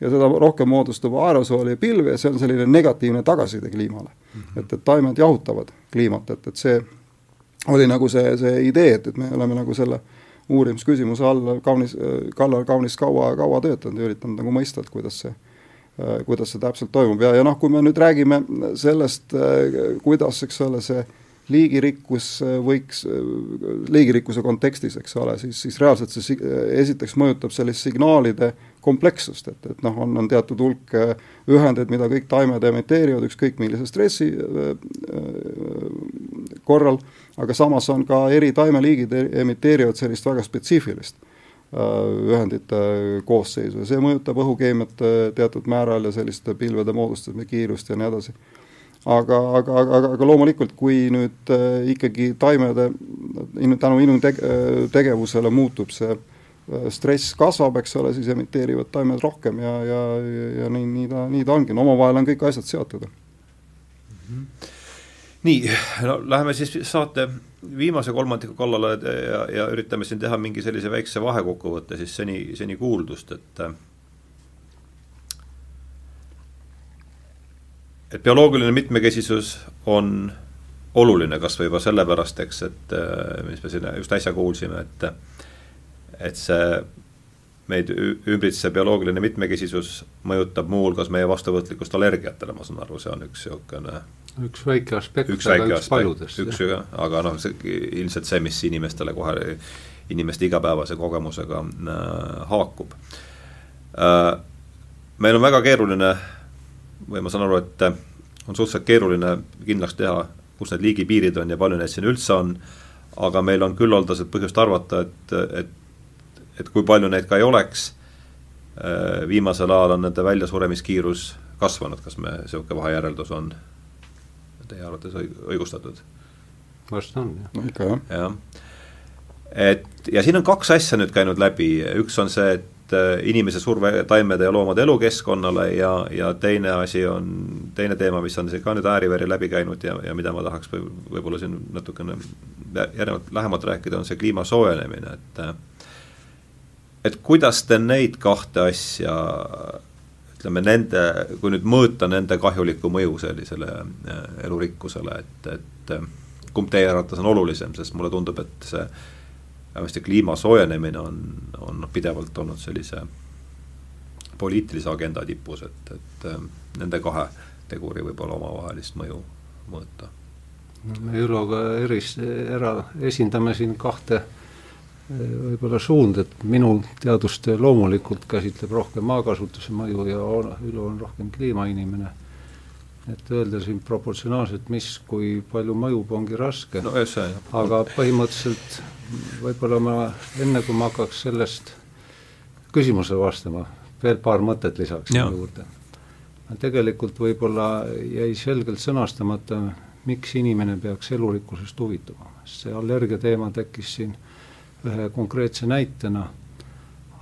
ja seda rohkem moodustub aerosooli ja pilvi ja see on selline negatiivne tagasiside kliimale mm. -hmm. et, et taimed jahutavad kliimat, et, et see oli nagu see, see idee, et, et me oleme nagu selle uurimisküsimuse all kaunis, kallal kaunis kaua, kaua töötanud ja üritanud nagu mõista, et kuidas see kuidas see täpselt toimub ja, ja noh, kui me nüüd räägime sellest, kuidas, eks ole, see liigirikkus äh, võiks, äh, liigirikkuse kontekstis, eks ole, siis, siis reaalselt see esiteks mõjutab sellist signaalide komplekssust, et, et noh, on, on teatud hulk äh, ühendeid, mida kõik taimed emiteerivad ükskõik millise stressi korral, aga samas on ka eri taimeliigid e-, emiteerivad sellist väga spetsiifilist ühendite koosseisu ja see mõjutab õhukeemiat teatud määral ja selliste pilvede moodustamise kiirust ja nii edasi. Aga, aga, aga, aga loomulikult, kui nüüd äh, ikkagi taimede tänu inimtegevusele muutub see äh, stress kasvab, eks ole, siis emiteerivad taimed rohkem ja, ja, ja, nii, nii ta, nii ta ongi, no omavahel on kõik asjad seotud mm. -hmm. nii, no läheme siis saate viimase kolmandiku kallale ja, ja üritame siin teha mingi sellise väikse vahekokkuvõtte siis seni, seni kuuldust, et äh, et bioloogiline mitmekesisus on oluline kas või juba sellepärast, eks, et äh, mis me siin just äsja kuulsime, et et see meid ümbritsev bioloogiline mitmekesisus mõjutab muuhulgas meie vastuvõtlikkust allergiatele, ma saan aru, see on üks niisugune üks väike aspekt, aga üks paljudest. üks, aga noh, see ilmselt see, mis inimestele kohe, inimeste igapäevase kogemusega äh, haakub äh,. meil on väga keeruline või ma saan aru, et on suhteliselt keeruline kindlaks teha, kus need liigipiirid on ja palju neid siin üldse on, aga meil on küllaldaselt põhjust arvata, et, et et kui palju neid ka ei oleks, äh, viimasel ajal on nende väljasuremiskiirus kasvanud, kas me, niisugune vahejäreldus on teie arvates õigustatud? vast on, jah. no ikka, jah. jah. et ja siin on kaks asja nüüd käinud läbi, üks on see, et äh, inimese surve taimede ja loomade elukeskkonnale ja, ja teine asi on, teine teema, mis on ka nüüd ääri-veeri läbi käinud ja, ja mida ma tahaks või, võib-olla siin natukene järgnevalt lähemalt rääkida, on see kliima soojenemine, et äh, et kuidas te neid kahte asja ütleme nende, kui nüüd mõõta nende kahjulikku mõju sellisele äh, elurikkusele, et, et äh, kumb teie arvates on olulisem, sest mulle tundub, et see vähemasti kliima soojenemine on, on noh, pidevalt olnud sellise poliitilise agenda tipus, et, et äh, nende kahe teguri võib-olla omavahelist mõju mõõta. no me Üloga eris, ära esindame siin kahte võib-olla suund, et minu teadustöö loomulikult käsitleb rohkem maakasutuse mõju ja Ülo on rohkem kliimainimene. et öelda siin proportsionaalselt, mis, kui palju mõjub, ongi raske no,. aga põhimõtteliselt võib-olla ma enne, kui ma hakkaks sellest küsimusele vastama, veel paar mõtet lisaksin juurde. tegelikult võib-olla jäi selgelt sõnastamata, miks inimene peaks elurikkusest huvituma, sest see allergia teema tekkis siin ühe konkreetse näitena,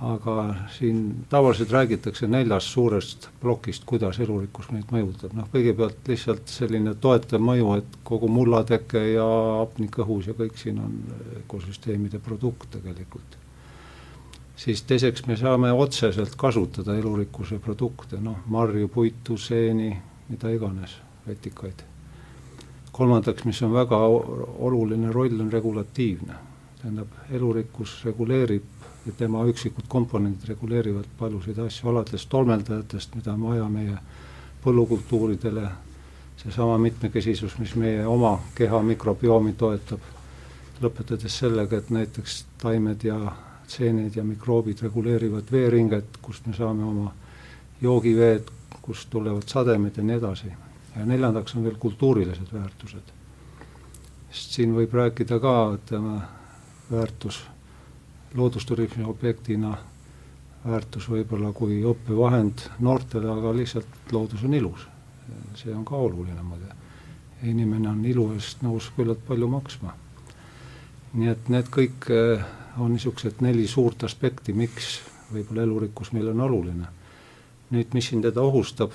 aga siin tavaliselt räägitakse neljast suurest plokist, kuidas elurikkus meid mõjutab, noh kõigepealt lihtsalt selline toetav mõju, et kogu mullateke ja hapnik õhus ja kõik siin on ökosüsteemide produkt tegelikult. siis teiseks me saame otseselt kasutada elurikkuse produkte, noh marju, puitu, seeni, mida iganes, vetikaid. kolmandaks, mis on väga oluline roll, on regulatiivne tähendab, elurikkus reguleerib ja tema üksikud komponendid reguleerivad paljusid asju, alates tolmeldajatest, mida on vaja meie põllukultuuridele, seesama mitmekesisus, mis meie oma keha mikrobiomi toetab, lõpetades sellega, et näiteks taimed ja seened ja mikroobid reguleerivad veeringet, kust me saame oma joogiveed, kust tulevad sademed ja nii edasi. ja neljandaks on veel kultuurilised väärtused. sest siin võib rääkida ka, ütleme, väärtus loodusturismi objektina, väärtus võib-olla kui õppevahend noortele, aga lihtsalt loodus on ilus. see on ka oluline muide. inimene on ilu eest nõus küllalt palju maksma. nii et need kõik eh, on niisugused neli suurt aspekti, miks võib-olla elurikkus meile on oluline. nüüd, mis siin teda ohustab,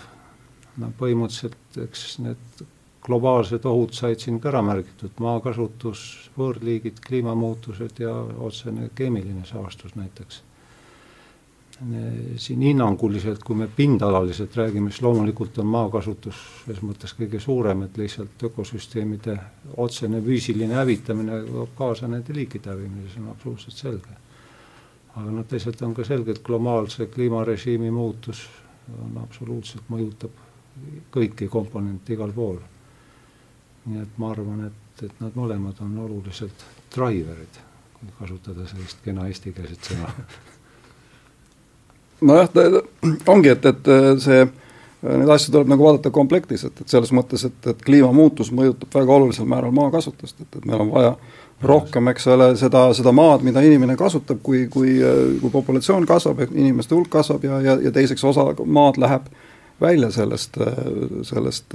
no põhimõtteliselt eks need globaalsed ohud said siin ka ära märgitud, maakasutus, võõrliigid, kliimamuutused ja otsene keemiline saastus näiteks. siin hinnanguliselt, kui me pindalaliselt räägime, siis loomulikult on maakasutus selles mõttes kõige suurem, et lihtsalt ökosüsteemide otsene füüsiline hävitamine toob kaasa nende liikide hävimise, see on absoluutselt selge. aga noh, teisalt on ka selge, et globaalse kliimarežiimi muutus on absoluutselt, mõjutab kõiki komponente igal pool nii et ma arvan, et, et nad mõlemad on oluliselt driver'id, kui kasutada sellist kena eestikeelset sõna. Nojah, ongi, et, et see, neid asju tuleb nagu vaadata komplektis, et, et selles mõttes, et, et kliimamuutus mõjutab väga olulisel määral maakasutust, et, et meil on vaja rohkem, eks ole, seda, seda maad, mida inimene kasutab, kui, kui, kui populatsioon kasvab, inimeste hulk kasvab ja, ja, ja teiseks osa maad läheb välja sellest, sellest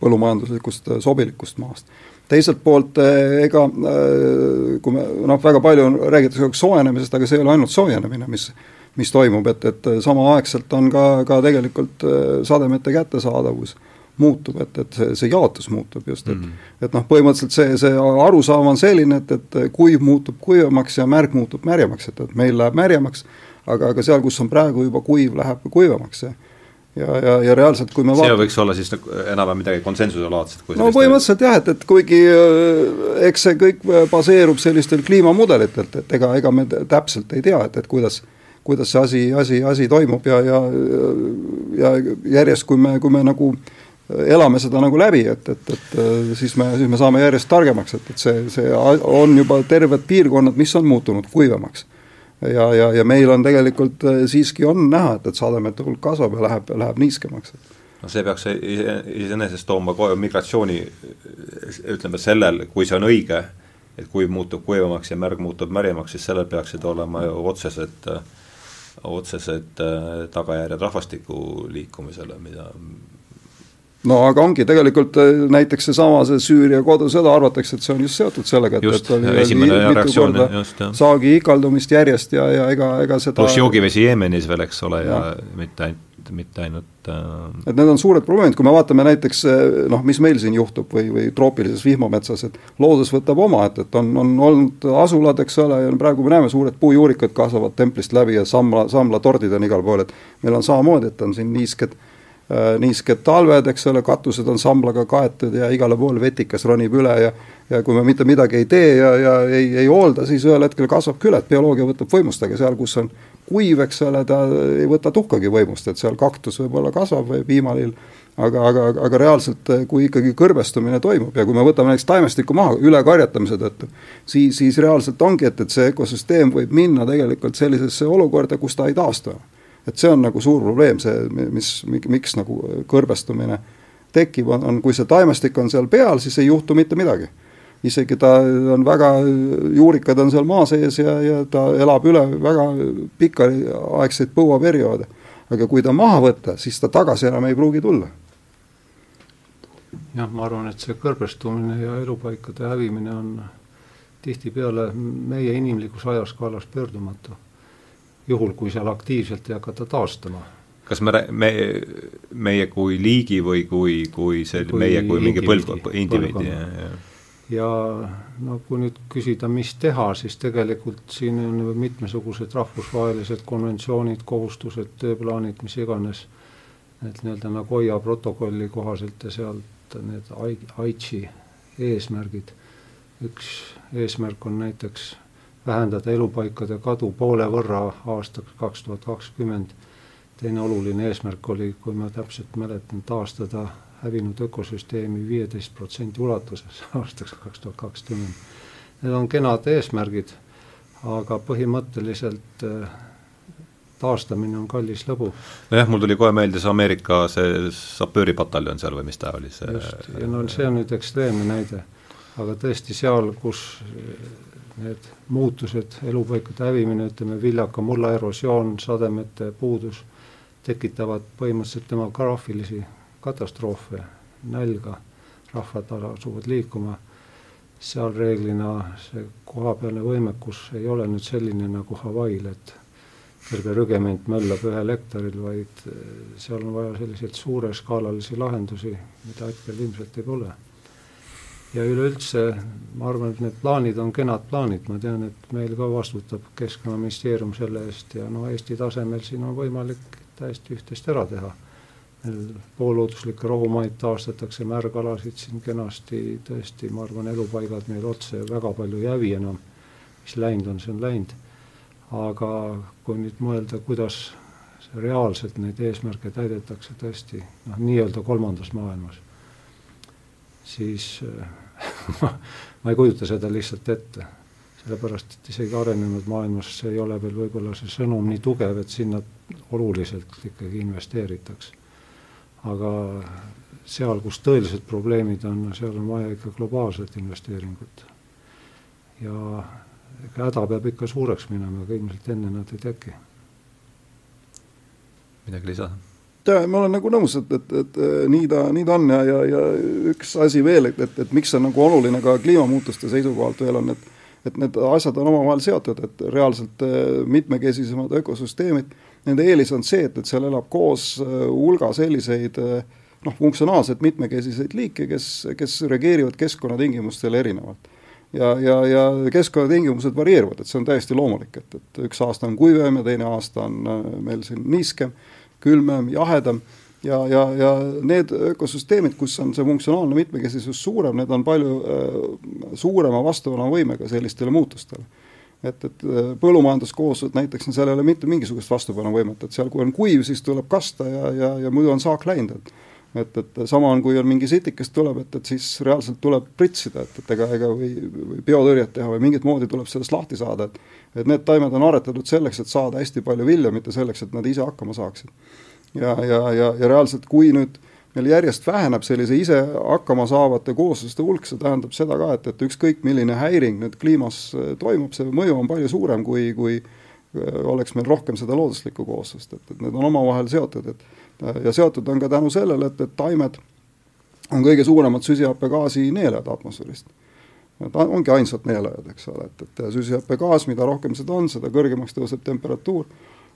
põllumajanduslikust äh, sobilikust maast. teiselt poolt äh, ega äh, kui me noh, väga palju on, räägitakse kogu aeg soojenemisest, aga see ei ole ainult soojenemine, mis mis toimub, et, et samaaegselt on ka, ka tegelikult sademete kättesaadavus muutub, et, et see, see jaotus muutub just, et mm -hmm. et noh, põhimõtteliselt see, see arusaam on selline, et, et kuiv muutub kuivemaks ja märg muutub märjemaks, et, et meil läheb märjemaks, aga, aga seal, kus on praegu juba kuiv, läheb kuivemaks see ja, ja, ja reaalselt, kui me see vaat... võiks olla siis nagu enam-vähem midagi konsensuselaadset? no põhimõtteliselt jah, et, et kuigi äh, eks see kõik baseerub sellistel kliimamudelitelt, et ega, ega me täpselt ei tea, et, et kuidas kuidas see asi, asi, asi toimub ja, ja ja järjest, kui me, kui me nagu elame seda nagu läbi, et, et, et siis me, siis me saame järjest targemaks, et, et see, see on juba terved piirkonnad, mis on muutunud kuivemaks ja, ja, ja meil on tegelikult äh, siiski on näha, et, et sademete hulk kasvab ja läheb, läheb niiskemaks. no see peaks iseenesest tooma migratsiooni, ütleme sellel, kui see on õige, et kuiv muutub kuivamaks ja märg muutub märjemaks, siis sellel peaksid olema ju otsesed, otsesed äh, tagajärjed rahvastiku liikumisele, mida no aga ongi tegelikult äh, näiteks seesama, see Süüria kodusõda, arvatakse, et see on just seotud sellega, et, et oli, esimene reaktsioon, just, jah. saagi ikaldumist järjest ja, ja ega, ega seda pluss joogivesi Jeemenis veel, eks ole, ja, mitte ainult mitte ainult äh... et need on suured probleemid, kui me vaatame näiteks äh, noh, mis meil siin juhtub või, või troopilises vihmametsas, et loodus võtab oma, et, et on, on olnud asulad, eks ole, ja praegu me näeme, suured puujuurikad kasvavad templist läbi ja samla, samlatordid on igal pool, et meil on samamoodi, et on siin niisked Äh, niisked talved, eks ole, katused on samblaga kaetud ja igale poole vetikas ronib üle ja ja kui me mitte midagi ei tee ja, ja ei, ei hoolda, siis ühel hetkel kasvab küll, et bioloogia võtab võimust, aga seal, kus on kuiv, eks ole, ta ei võta tuhkagi võimust, et seal kaktus võib-olla kasvab või piimalill, aga, aga, aga reaalselt, kui ikkagi kõrbestumine toimub ja kui me võtame näiteks taimestikku maha ülekarjatamise tõttu, siis, siis reaalselt ongi, et, et see ökosüsteem võib minna tegelikult sellisesse olukorda, kus ta ei taastu et see on nagu suur probleem, see, mis, miks nagu kõrbestumine tekib, on, on kui see taimestik on seal peal, siis ei juhtu mitte midagi. isegi ta on väga, juurikad on seal maa sees ja, ja ta elab üle väga pikaaegseid põuaperioode. aga kui ta maha võtta, siis ta tagasi enam ei pruugi tulla. jah, ma arvan, et see kõrbestumine ja elupaikade hävimine on tihtipeale meie inimlikus ajaskaalas pöördumatu juhul, kui seal aktiivselt ei hakata taastama. kas me, me, meie kui liigi või kui, kui see kui meie kui mingi põlvkond, indiviidi, jah, jah? ja no kui nüüd küsida, mis teha, siis tegelikult siin on mitmesugused rahvusvahelised konventsioonid, kohustused, tööplaanid, mis iganes, et nii-öelda Nagoya protokolli kohaselt ja sealt need Aichi eesmärgid. üks eesmärk on näiteks vähendada elupaikade kadu poole võrra aastaks kaks tuhat kakskümmend. teine oluline eesmärk oli, kui ma täpselt mäletan, taastada hävinud ökosüsteemi viieteist protsendi ulatuses aastaks kaks tuhat kakskümmend. Need on kenad eesmärgid, aga põhimõtteliselt äh, taastamine on kallis lõbu. nojah, mul tuli kohe meelde see Ameerika see sapööripataljon seal või mis ta oli, see just, ja no see on nüüd ekstreemne näide. aga tõesti seal, kus need muutused, elupaikade hävimine, ütleme viljaka mulla erosioon, sademete puudus, tekitavad põhimõtteliselt demograafilisi katastroofe, nälga, rahvad asuvad liikuma, seal reeglina see kohapealne võimekus ei ole nüüd selline nagu Hawaii'l, et terve rügement möllab ühel hektaril, vaid seal on vaja selliseid suureskaalalisi lahendusi, mida hetkel ilmselt ei ole ja üleüldse ma arvan, et need plaanid on kenad plaanid, ma tean, et meil ka vastutab Keskkonnaministeerium selle eest ja no Eesti tasemel siin on võimalik täiesti üht-teist ära teha. poollooduslikke rohumaid taastatakse, märgalasid siin kenasti, tõesti, ma arvan, elupaigad meil otse väga palju ei hävi enam, mis läinud on, see on läinud. aga kui nüüd mõelda, kuidas reaalselt neid eesmärke täidetakse tõesti noh, nii-öelda kolmandas maailmas siis ma, ma ei kujuta seda lihtsalt ette. sellepärast, et isegi arenenud maailmas ei ole veel võib-olla see sõnum nii tugev, et sinna oluliselt ikkagi investeeritaks. aga seal, kus tõelised probleemid on, seal on vaja ikka globaalset investeeringut. ja ega häda peab ikka suureks minema, aga ilmselt enne nad ei teki. midagi lisada? Jaa, ma olen nagu nõus, et, et, et nii ta, nii ta on ja, ja, ja üks asi veel, et, et, et miks see on nagu oluline ka kliimamuutuste seisukohalt veel on, et et need asjad on omavahel seotud, et reaalselt äh, mitmekesisemad ökosüsteemid, nende eelis on see, et, et seal elab koos äh, hulga selliseid noh, funktsionaalselt mitmekesiseid liike, kes, kes reageerivad keskkonnatingimustele erinevalt. Ja, ja, ja keskkonnatingimused varieeruvad, et see on täiesti loomulik, et, et üks aasta on kuivem ja teine aasta on meil siin niiskem külmem, jahedam ja, ja, ja need ökosüsteemid, kus on see funktsionaalne mitmekesisus suurem, need on palju äh, suurema vastupanuvõimega sellistele muutustele. et, et äh, põllumajanduskooslused näiteks, seal ei ole mitte mingisugust vastupanuvõimet, et seal, kui on kuiv, siis tuleb kasta ja, ja, ja muidu on saak läinud, et et, et sama on, kui on mingi sitikas tuleb, et, et siis reaalselt tuleb pritsida, et, et ega, ega või, või biotõrjet teha või mingit moodi tuleb sellest lahti saada, et et need taimed on aretatud selleks, et saada hästi palju vilja, mitte selleks, et nad ise hakkama saaksid. Ja, ja, ja, ja reaalselt, kui nüüd meil järjest väheneb sellise ise hakkama saavate koosluste hulk, see tähendab seda ka, et, et ükskõik, milline häiring nüüd kliimas äh, toimub, see mõju on palju suurem, kui, kui äh, oleks meil rohkem seda looduslikku kooslust, et, et need on omavahel seotud, et ja seotud on ka tänu sellele, et, et taimed on kõige suuremad süsihappegaasi neelajad atmosfäärist. Nad ongi ainsad neelajad, eks ole, et, et süsihappegaas, mida rohkem seda on, seda kõrgemaks tõuseb temperatuur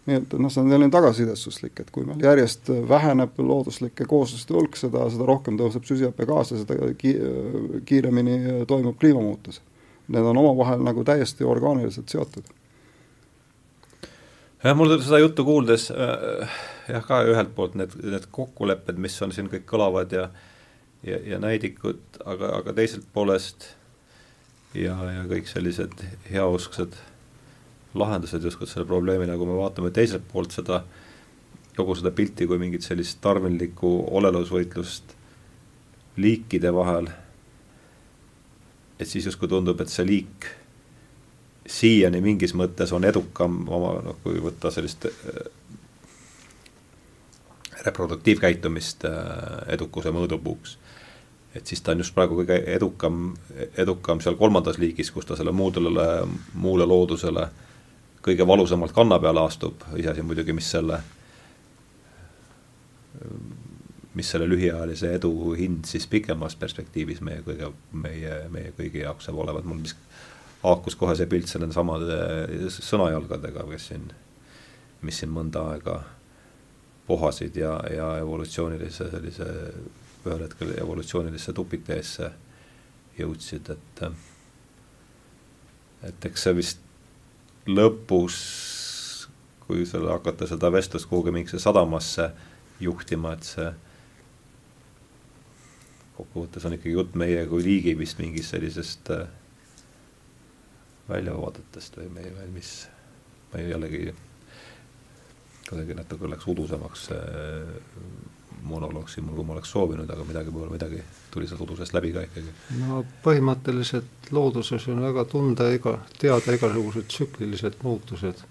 nii et noh, see on selline tagasisidestuslik, et kui meil järjest väheneb looduslike koosluste hulk, seda, seda rohkem tõuseb süsihappegaas ja seda ki-, kiiremini toimub kliimamuutus. Need on omavahel nagu täiesti orgaaniliselt seotud. jah, mul seda juttu kuuldes äh, jah, ka ühelt poolt need, need kokkulepped, mis on siin kõik kõlavad ja ja, ja näidikud, aga, aga teiselt poolest ja, ja kõik sellised heausksed lahendused justkui selle probleemile, kui me vaatame teiselt poolt seda, kogu seda pilti kui mingit sellist tarvinlikku olelusvõitlust liikide vahel, et siis justkui tundub, et see liik siiani mingis mõttes on edukam oma, noh, kui võtta sellist reproduktiivkäitumist äh, edukuse mõõdupuuks. et siis ta on just praegu kõige edukam, edukam seal kolmandas liigis, kus ta selle muudele, muule loodusele äh, kõige valusamalt kanna peale astub, iseasi muidugi, mis selle, mis selle lühiajalise edu hind siis pikemas perspektiivis meie kõige, meie, meie kõigi jaoks saab olevat, mul vist haakus kohe see pilt selle samade sõnajalgadega, kes siin, mis siin mõnda aega pohasid ja, ja evolutsioonilise sellise, ühel hetkel evolutsioonilisse tupikteesse jõudsid, et et eks see vist lõpus, kui seal hakata seda vestlust kuhugi mingisse sadamasse juhtima, et see kokkuvõttes on ikkagi jutt meie kui liigi vist mingist sellisest äh, väljavaadetest või meie mis, ma jällegi kuidagi natuke läks udusemaks äh, monoloog siin mul, kui ma oleks soovinud, aga midagi pole, midagi tuli sealt udusest läbi ka ikkagi. no põhimõtteliselt looduses on väga tunda ega, teada igasugused tsüklilised muutused,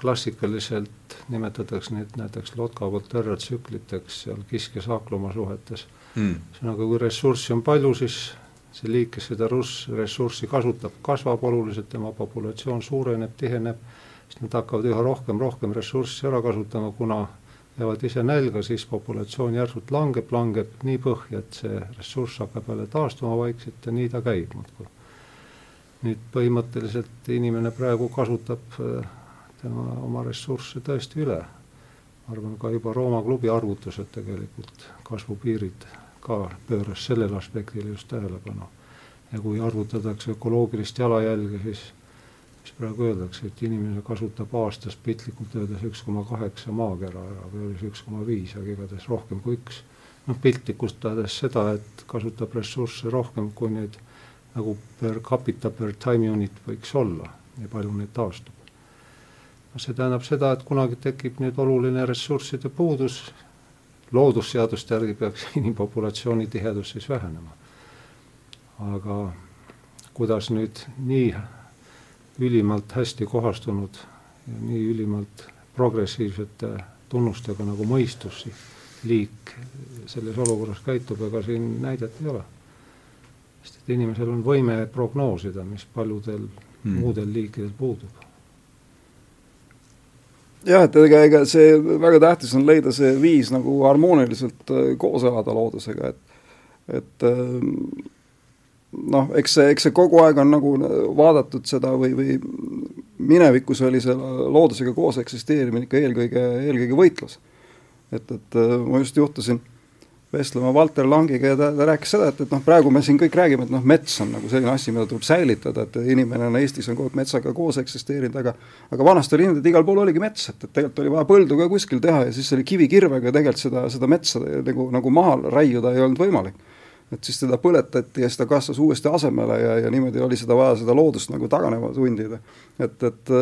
klassikaliselt nimetatakse neid näiteks Lotka-Volterra tsükliteks seal kiske-saakloma suhetes. Mm.. ühesõnaga, kui ressurssi on palju, siis see liik, kes seda ressurssi kasutab, kasvab oluliselt, tema populatsioon suureneb, tiheneb, siis nad hakkavad üha rohkem, rohkem ressurssi ära kasutama, kuna jäävad ise nälga, siis populatsioon järsult langeb, langeb nii põhja, et see ressurss hakkab jälle taastuma vaikselt ja nii ta käib muudkui. nüüd põhimõtteliselt inimene praegu kasutab äh, tema oma ressursse tõesti üle. ma arvan, ka juba Rooma klubi arvutused tegelikult, kasvupiirid ka pööras sellele aspektile just tähelepanu. ja kui arvutatakse ökoloogilist jalajälge, siis mis praegu öeldakse, et inimene kasutab aastas piltlikult öeldes üks koma kaheksa maakera ära või oli see üks koma viis, aga igatahes rohkem kui üks. noh, piltlikustades seda, et kasutab ressursse rohkem, kui neid nagu per capita per time unit võiks olla, nii palju neid taastub. no see tähendab seda, et kunagi tekib nüüd oluline ressursside puudus, loodusseaduste järgi peaks inimpopulatsiooni tihedus siis vähenema. aga kuidas nüüd nii ülimalt hästi kohastunud ja nii ülimalt progressiivsete tunnustega nagu mõistus liik selles olukorras käitub, ega siin näidet ei ole. sest et inimesel on võime prognoosida, mis paljudel hmm. muudel liikidel puudub. jah, et ega, ega see väga tähtis on leida see viis nagu harmooniliselt äh, koos elada loodusega, et et äh, noh, eks see, eks see kogu aeg on nagu vaadatud seda või, või minevikus oli see loodusega koos eksisteerimine ikka eelkõige, eelkõige võitlus. et, et äh, ma just juhtusin vestlema Valter Langiga ja ta, ta rääkis seda, et, et noh, praegu me siin kõik räägime, et noh, mets on nagu selline asi, mida tuleb säilitada, et inimene on Eestis on kogu aeg metsaga koos eksisteerinud, aga aga vanasti oli niimoodi, et igal pool oligi mets, et, et tegelikult oli vaja põldu ka kuskil teha ja siis oli kivikirvega tegelikult seda, seda metsa nagu, nagu maha raiuda ei olnud võimalik. Et siis teda põletati ja siis ta kasvas uuesti asemele ja, ja niimoodi oli seda vaja, seda loodust nagu taganema sundida. et, et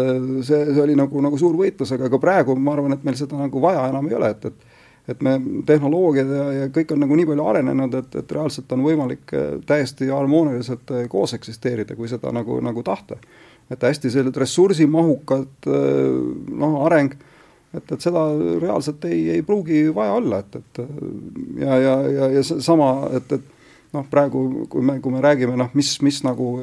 see, see oli nagu, nagu suur võitlus, aga ka praegu ma arvan, et meil seda nagu vaja enam ei ole, et, et et me, tehnoloogiad ja, ja kõik on nagu nii palju arenenud, et, et reaalselt on võimalik äh, täiesti harmooniliselt äh, koos eksisteerida, kui seda nagu, nagu tahta. et hästi sellised ressursimahukad äh, noh, areng, et, et seda reaalselt ei, ei pruugi vaja olla, et, et ja, ja, ja, ja sama, et, et noh, praegu kui me, kui me räägime noh, mis, mis nagu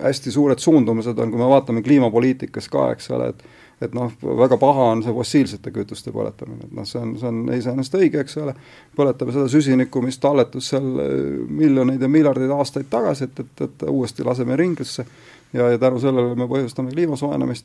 hästi suured suundumused on, kui me vaatame kliimapoliitikas ka, eks ole, et et noh, väga paha on see fossiilsete kütuste põletamine, et noh, see on, see on iseenesest õige, eks ole, põletame seda süsinikku, mis talletus seal äh, miljoneid ja miljardeid aastaid tagasi, et, et, et uuesti laseme ringlusse ja, ja tänu sellele me põhjustame kliima soojenemist,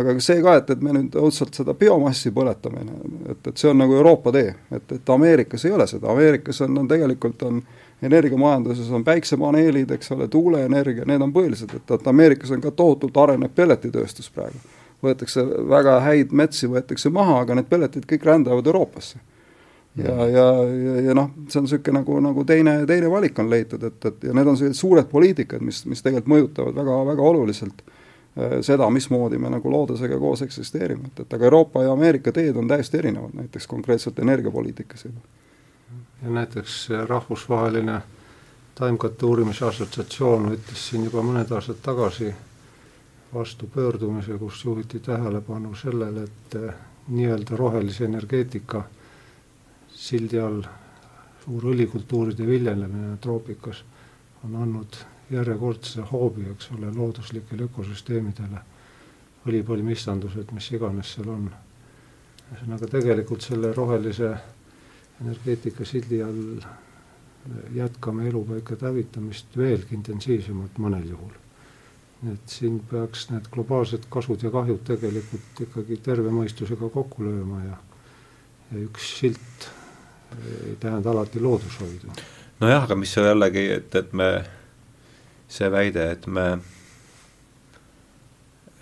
aga ka see ka, et, et me nüüd õudselt seda biomassi põletame, et, et see on nagu Euroopa tee, et, et Ameerikas ei ole seda, Ameerikas on, on tegelikult on energiamajanduses on päiksepaneelid, eks ole, tuuleenergia, need on põhilised, et, et Ameerikas on ka tohutult arenev pelletitööstus praegu võetakse väga häid metsi, võetakse maha, aga need pelletid kõik rändavad Euroopasse. ja, mm. ja, ja, ja noh, see on niisugune nagu, nagu teine, teine valik on leitud, et, et ja need on sellised suured poliitikad, mis, mis tegelikult mõjutavad väga, väga oluliselt äh, seda, mismoodi me nagu loodusega koos eksisteerime, et, et aga Euroopa ja Ameerika teed on täiesti erinevad, näiteks konkreetselt energiapoliitikas juba. Ja näiteks rahvusvaheline taimkate uurimise assotsiatsioon võttis siin juba mõned aastad tagasi vastu pöördumise, kus juhiti tähelepanu sellele, et eh, nii-öelda rohelise energeetika sildi all suur õlikultuuride viljelemine troopikas on andnud järjekordse hoobi, eks ole, looduslikele ökosüsteemidele, õlipõlmistandused, mis iganes seal on. ühesõnaga tegelikult selle rohelise energeetika sildi all jätkame elupaikade hävitamist veelgi intensiivsemalt mõnel juhul et siin peaks need globaalsed kasud ja kahjud tegelikult ikkagi terve mõistusega kokku lööma ja, ja üks silt ei tähenda alati loodushoidu. nojah, aga mis on jällegi, et, et me, see väide, et me,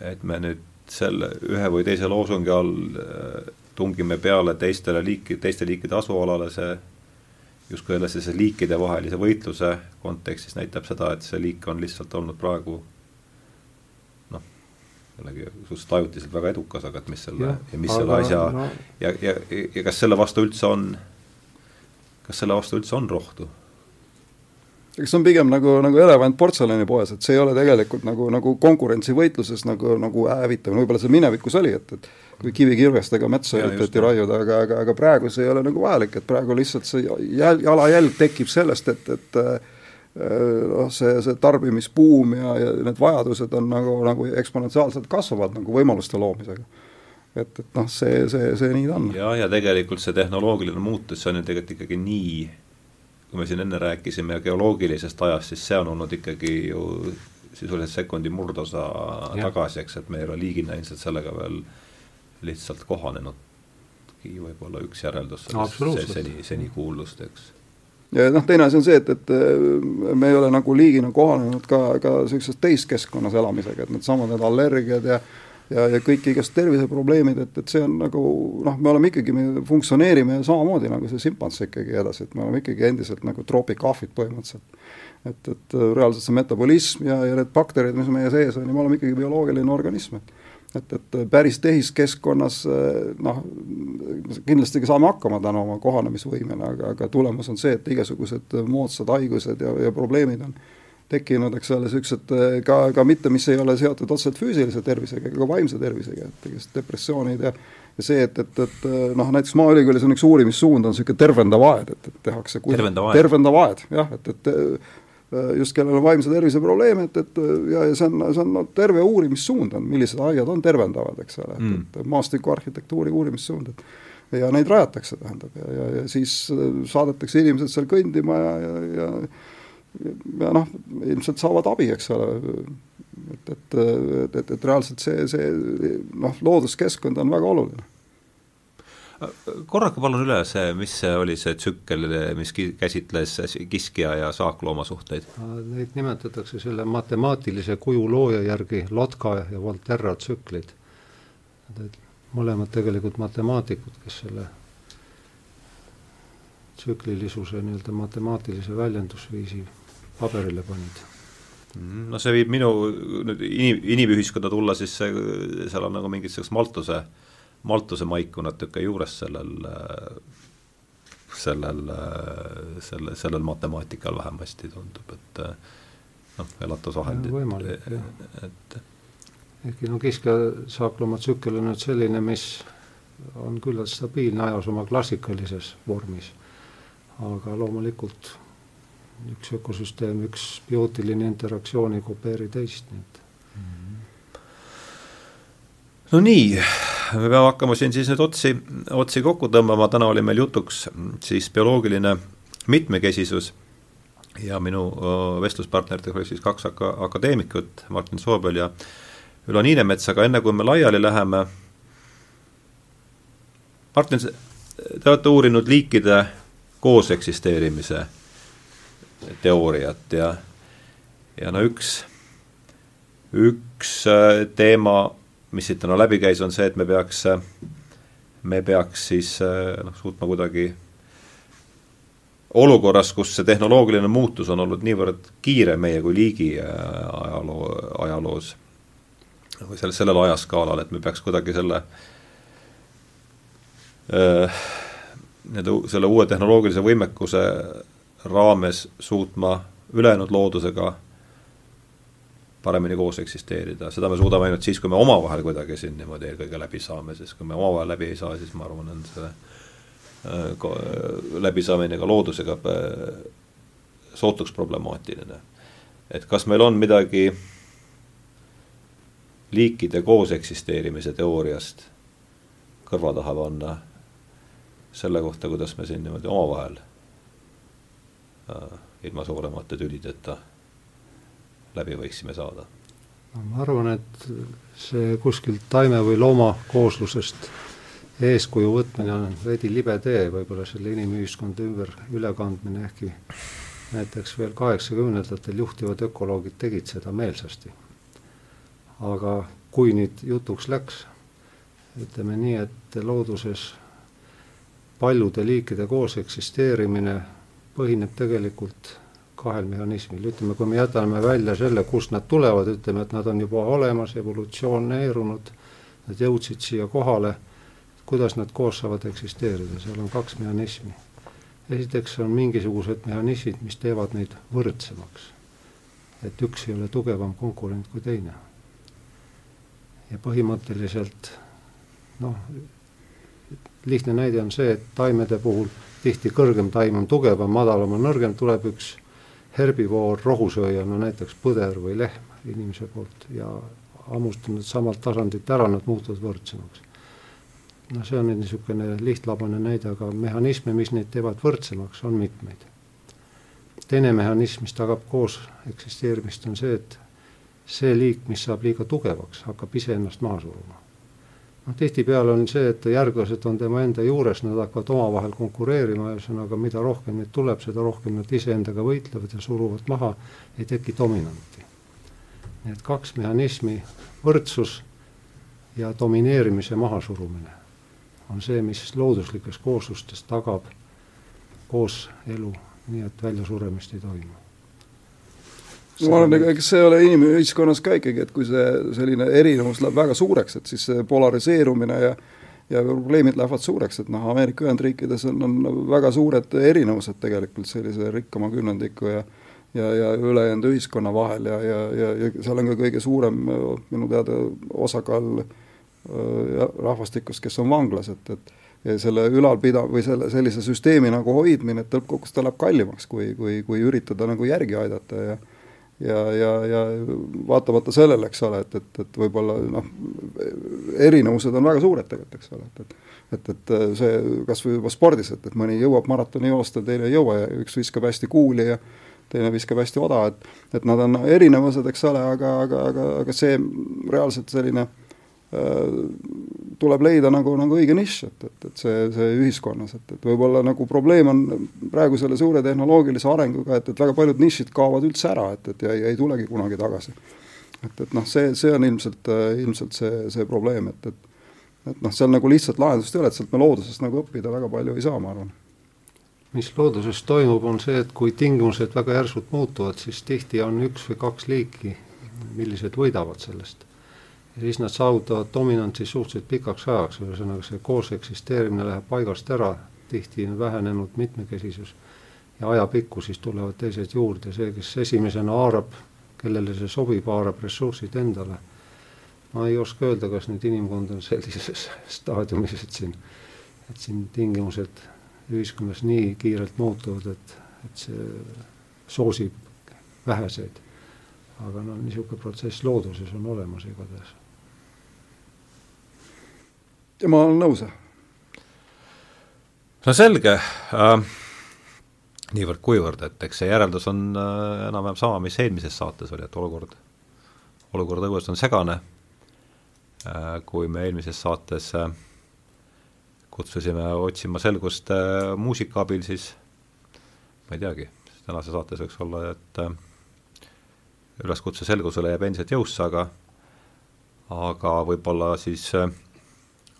et me nüüd selle ühe või teise loosungi all äh, tungime peale teistele liiki, teiste liikide asualale, see justkui jälle sellise liikidevahelise võitluse kontekstis näitab seda, et see liik on lihtsalt olnud praegu jällegi suhteliselt ajutiselt väga edukas, aga et mis selle ja, ja mis aga, selle asja no. ja, ja, ja kas selle vastu üldse on, kas selle vastu üldse on rohtu? eks see on pigem nagu, nagu elevant portselanipoes, et see ei ole tegelikult nagu, nagu konkurentsivõitluses nagu, nagu hävitamine, võib-olla see minevikus oli, et, et kui kivikirvestega metsa üritati raiuda, aga, aga, aga praegu see ei ole nagu vajalik, et praegu lihtsalt see jäl, jalajälg tekib sellest, et, et noh, see, see tarbimisbuum ja, ja need vajadused on nagu, nagu eksponentsiaalselt kasvavad nagu võimaluste loomisega. et, et noh, see, see, see nii ta on. ja, ja tegelikult see tehnoloogiline muutus, see on ju tegelikult ikkagi nii, kui me siin enne rääkisime geoloogilisest ajast, siis see on olnud ikkagi ju sisuliselt sekundi murdosa ja. tagasi, eks, et me ei ole liigina ilmselt sellega veel lihtsalt kohanenudki, võib-olla üks järeldus sellest no, seni, seni kuuldust, eks ja noh, teine asi on see, et, et äh, me ei ole nagu liigina kohanenud ka, ka niisuguses teiskeskkonnas elamisega, et needsamad need allergiad ja ja, ja kõik igast terviseprobleemid, et, et see on nagu noh, me oleme ikkagi, me funktsioneerime samamoodi nagu see šimpanss ikkagi edasi, et me oleme ikkagi endiselt nagu troopikahvid põhimõtteliselt. et, et reaalselt see metabolism ja, ja need bakterid, mis meie sees on ja me oleme ikkagi bioloogiline organism, et et, et päris tehiskeskkonnas noh, kindlasti saame hakkama tänu oma kohanemisvõimele, aga, aga tulemus on see, et igasugused moodsad haigused ja, ja probleemid on tekkinud, eks ole, niisugused ka, ka mitte, mis ei ole seotud otseselt füüsilise tervisega ega ka vaimse tervisega, et igasugused depressioonid ja ja see, et, et, et noh, näiteks Maaülikoolis on üks uurimissuund, on niisugune tervendav aed, et, et tehakse tervendav aed, jah, et, et just kellel on vaimse tervise probleeme, et, et ja, ja see on, see on no, terve uurimissuund on, millised aiad on tervendavad, eks ole. Mm., et, et maastikuarhitektuuri uurimissuund, et ja neid rajatakse, tähendab, ja, ja, ja siis äh, saadetakse inimesed seal kõndima ja, ja, ja ja noh, ilmselt saavad abi, eks ole, et, et, et, et, et reaalselt see, see noh, looduskeskkond on väga oluline korrake palun üle see, mis see oli, see tsükkel, mis käsitles kiskja ja saaklooma suhteid? Neid nimetatakse selle matemaatilise kuju looja järgi Lotka ja Volterra tsüklid. Need mõlemad tegelikult matemaatikud, kes selle tsüklilisuse nii-öelda matemaatilise väljendusviisi paberile panid mhm, no see viib minu nüüd inim, inimühiskonda tulla, siis see, seal on nagu mingid sellised Maltuse, Maltuse maiku natuke juures sellel, sellel, selle, sellel matemaatikal vähemasti tundub, et noh, elatusvahendid. et ehkki no kiskjasaaklooma tsükkel on nüüd selline, mis on küllalt stabiilne ajas oma klassikalises vormis. Aga loomulikult üks ökosüsteem, üks biootiline interaktsioon ei kopeeri teist, nii et no nii, me peame hakkama siin siis nüüd otsi, otsi kokku tõmbama, täna oli meil jutuks siis bioloogiline mitmekesisus ja minu vestluspartneritega oli siis kaks aka-, akadeemikut, Martin Soobel ja Ülo Niinemets, aga enne kui me laiali läheme, Martin, te olete uurinud liikide koos eksisteerimise teooriat ja, ja no üks, üks äh, teema, mis siit täna läbi käis, on see, et me peaks, me peaks siis äh, noh, suutma kuidagi olukorras, kus see tehnoloogiline muutus on olnud niivõrd kiire meie kui liigi äh, ajaloo, ajaloos või sellel, sellel ajaskaalal, et me peaks kuidagi selle nii-öelda selle uue tehnoloogilise võimekuse raames suutma ülejäänud loodusega paremini koos eksisteerida, seda me suudame ainult siis, kui me omavahel kuidagi siin niimoodi eelkõige läbi saame, sest kui me omavahel läbi ei saa, siis ma arvan, on see äh, läbisaamine ka loodusega äh, sootuks problemaatiline. et kas meil on midagi liikide koos eksisteerimise teooriast kõrva taha panna selle kohta, kuidas me siin niimoodi omavahel äh, ilma suuremate tülideta läbi võiksime saada? no ma arvan, et see kuskilt taime või looma kooslusest eeskuju võtmine on veidi libe tee, võib-olla selle inimühiskonda ümber ülekandmine, ehkki näiteks veel kaheksakümnendatel juhtivad ökoloogid tegid seda meelsasti. aga kui nüüd jutuks läks, ütleme nii, et looduses paljude liikide koos eksisteerimine põhineb tegelikult kahel mehhanismil, ütleme, kui me jätame välja selle, kust nad tulevad, ütleme, et nad on juba olemas, evolutsioneerunud, nad jõudsid siia kohale, kuidas nad koos saavad eksisteerida, seal on kaks mehhanismi. esiteks on mingisugused mehhanismid, mis teevad neid võrdsemaks. et üks ei ole tugevam konkurent kui teine. ja põhimõtteliselt noh, lihtne näide on see, et taimede puhul tihti kõrgem taim on tugevam, madalam on nõrgem, tuleb üks herbivoor rohusööja, no näiteks põder või lehm inimese poolt ja hammustanud samalt tasandilt ära, nad muutuvad võrdsemaks. no see on nüüd niisugune lihtlabane näide, aga mehhanisme, mis neid teevad võrdsemaks, on mitmeid. teine mehhanism, mis tagab koos eksisteerimist, on see, et see liik, mis saab liiga tugevaks, hakkab iseennast maha suruma noh, tihtipeale on see, et järglased on tema enda juures, nad hakkavad omavahel konkureerima, ühesõnaga mida rohkem neid tuleb, seda rohkem nad iseendaga võitlevad ja suruvad maha, ei teki dominanti. nii et kaks mehhanismi, võrdsus ja domineerimise mahasurumine on see, mis looduslikes kooslustes tagab kooselu, nii et väljasuremist ei toimu ma arvan, ega see ei ole inimühiskonnas ka ikkagi, et kui see selline erinevus läheb väga suureks, et siis see polariseerumine ja ja probleemid lähevad suureks, et noh, Ameerika Ühendriikides on, on väga suured erinevused tegelikult sellise rikkama kümnendiku ja ja, ja ülejäänud ühiskonna vahel ja, ja, ja, ja seal on ka kõige suurem minu teada osakaal äh, rahvastikust, kes on vanglas, et, et ja selle ülalpida- või selle, sellise süsteemi nagu hoidmine, et lõppkokkuvõttes ta läheb kallimaks, kui, kui, kui üritada nagu järgi aidata ja ja, ja, ja vaatamata sellele, eks ole, et, et, et võib-olla noh, erinevused on väga suured tegelikult, eks ole, et, et et, et see kas või juba spordis, et, et mõni jõuab maratoni joosta, teine ei jõua ja üks viskab hästi kuuli ja teine viskab hästi oda, et et nad on erinevused, eks ole, aga, aga, aga, aga see reaalselt selline tuleb leida nagu, nagu õige nišš, et, et, et see, see ühiskonnas, et, et võib-olla nagu probleem on praegu selle suure tehnoloogilise arenguga, et, et väga paljud nišid kaovad üldse ära, et, et ja ei, ei tulegi kunagi tagasi. et, et noh, see, see on ilmselt, ilmselt see, see probleem, et, et et noh, seal nagu lihtsalt lahendust ei ole, et sealt me loodusest nagu õppida väga palju ei saa, ma arvan mis looduses toimub, on see, et kui tingimused väga järsult muutuvad, siis tihti on üks või kaks liiki, millised võidavad sellest ja siis nad saavutavad dominantsi suhteliselt pikaks ajaks, ühesõnaga see koos eksisteerimine läheb paigast ära, tihti on vähenenud mitmekesisus ja ajapikku siis tulevad teised juurde, see, kes esimesena haarab, kellele see sobib, haarab ressursid endale. ma ei oska öelda, kas nüüd inimkond on sellises staadiumis, et siin, et siin tingimused ühiskonnas nii kiirelt muutuvad, et, et see soosib väheseid. aga noh, niisugune protsess looduses on olemas igatahes ja ma olen nõus. no selge äh,, niivõrd-kuivõrd, et eks see järeldus on äh, enam-vähem sama, mis eelmises saates oli, et olukord, olukord õues on segane äh,, kui me eelmises saates äh, kutsusime otsima selgust äh, muusika abil, siis ma ei teagi, tänases saates võiks olla, et äh, üleskutse selgusele jääb endiselt jõusse, aga aga võib-olla siis äh,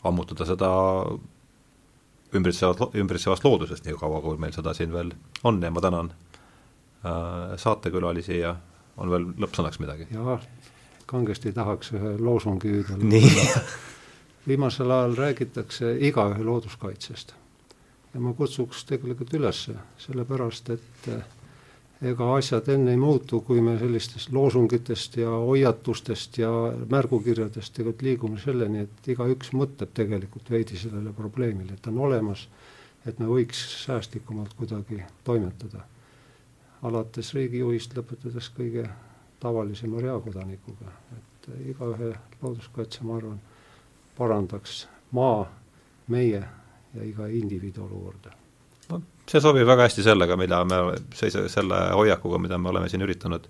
ammutada seda ümbritsevat, ümbritsevast loodusest, nii kaua, kui meil seda siin veel on ja ma tänan äh, saatekülalisi ja on veel lõppsõnaks midagi? jaa, kangesti tahaks ühe loosungi hüüda. viimasel ajal räägitakse igaühe looduskaitsest. ja ma kutsuks tegelikult üles, sellepärast et äh, ega asjad enne ei muutu, kui me sellistest loosungitest ja hoiatustest ja märgukirjadest tegelikult liigume selleni, et igaüks mõtleb tegelikult veidi sellele probleemile, et ta on olemas, et me võiks säästlikumalt kuidagi toimetada. alates riigijuhist, lõpetades kõige tavalisema reakodanikuga, et igaühe looduskaitse, ma arvan, parandaks maa, meie ja iga indiviidi olukorda see sobib väga hästi sellega, mida me, selle hoiakuga, mida me oleme siin üritanud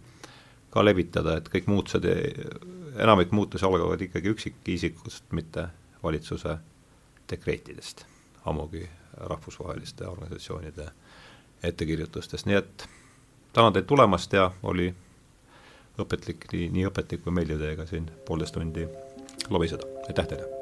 ka levitada, et kõik muutused, enamik muutusi algavad ikkagi üksikisikust, mitte valitsuse dekreetidest, ammugi rahvusvaheliste organisatsioonide ettekirjutustest, nii et tänan teid tulemast ja oli õpetlik, nii, õpetlik kui meeldiv teiega siin poolteist tundi lobiseda, aitäh teile!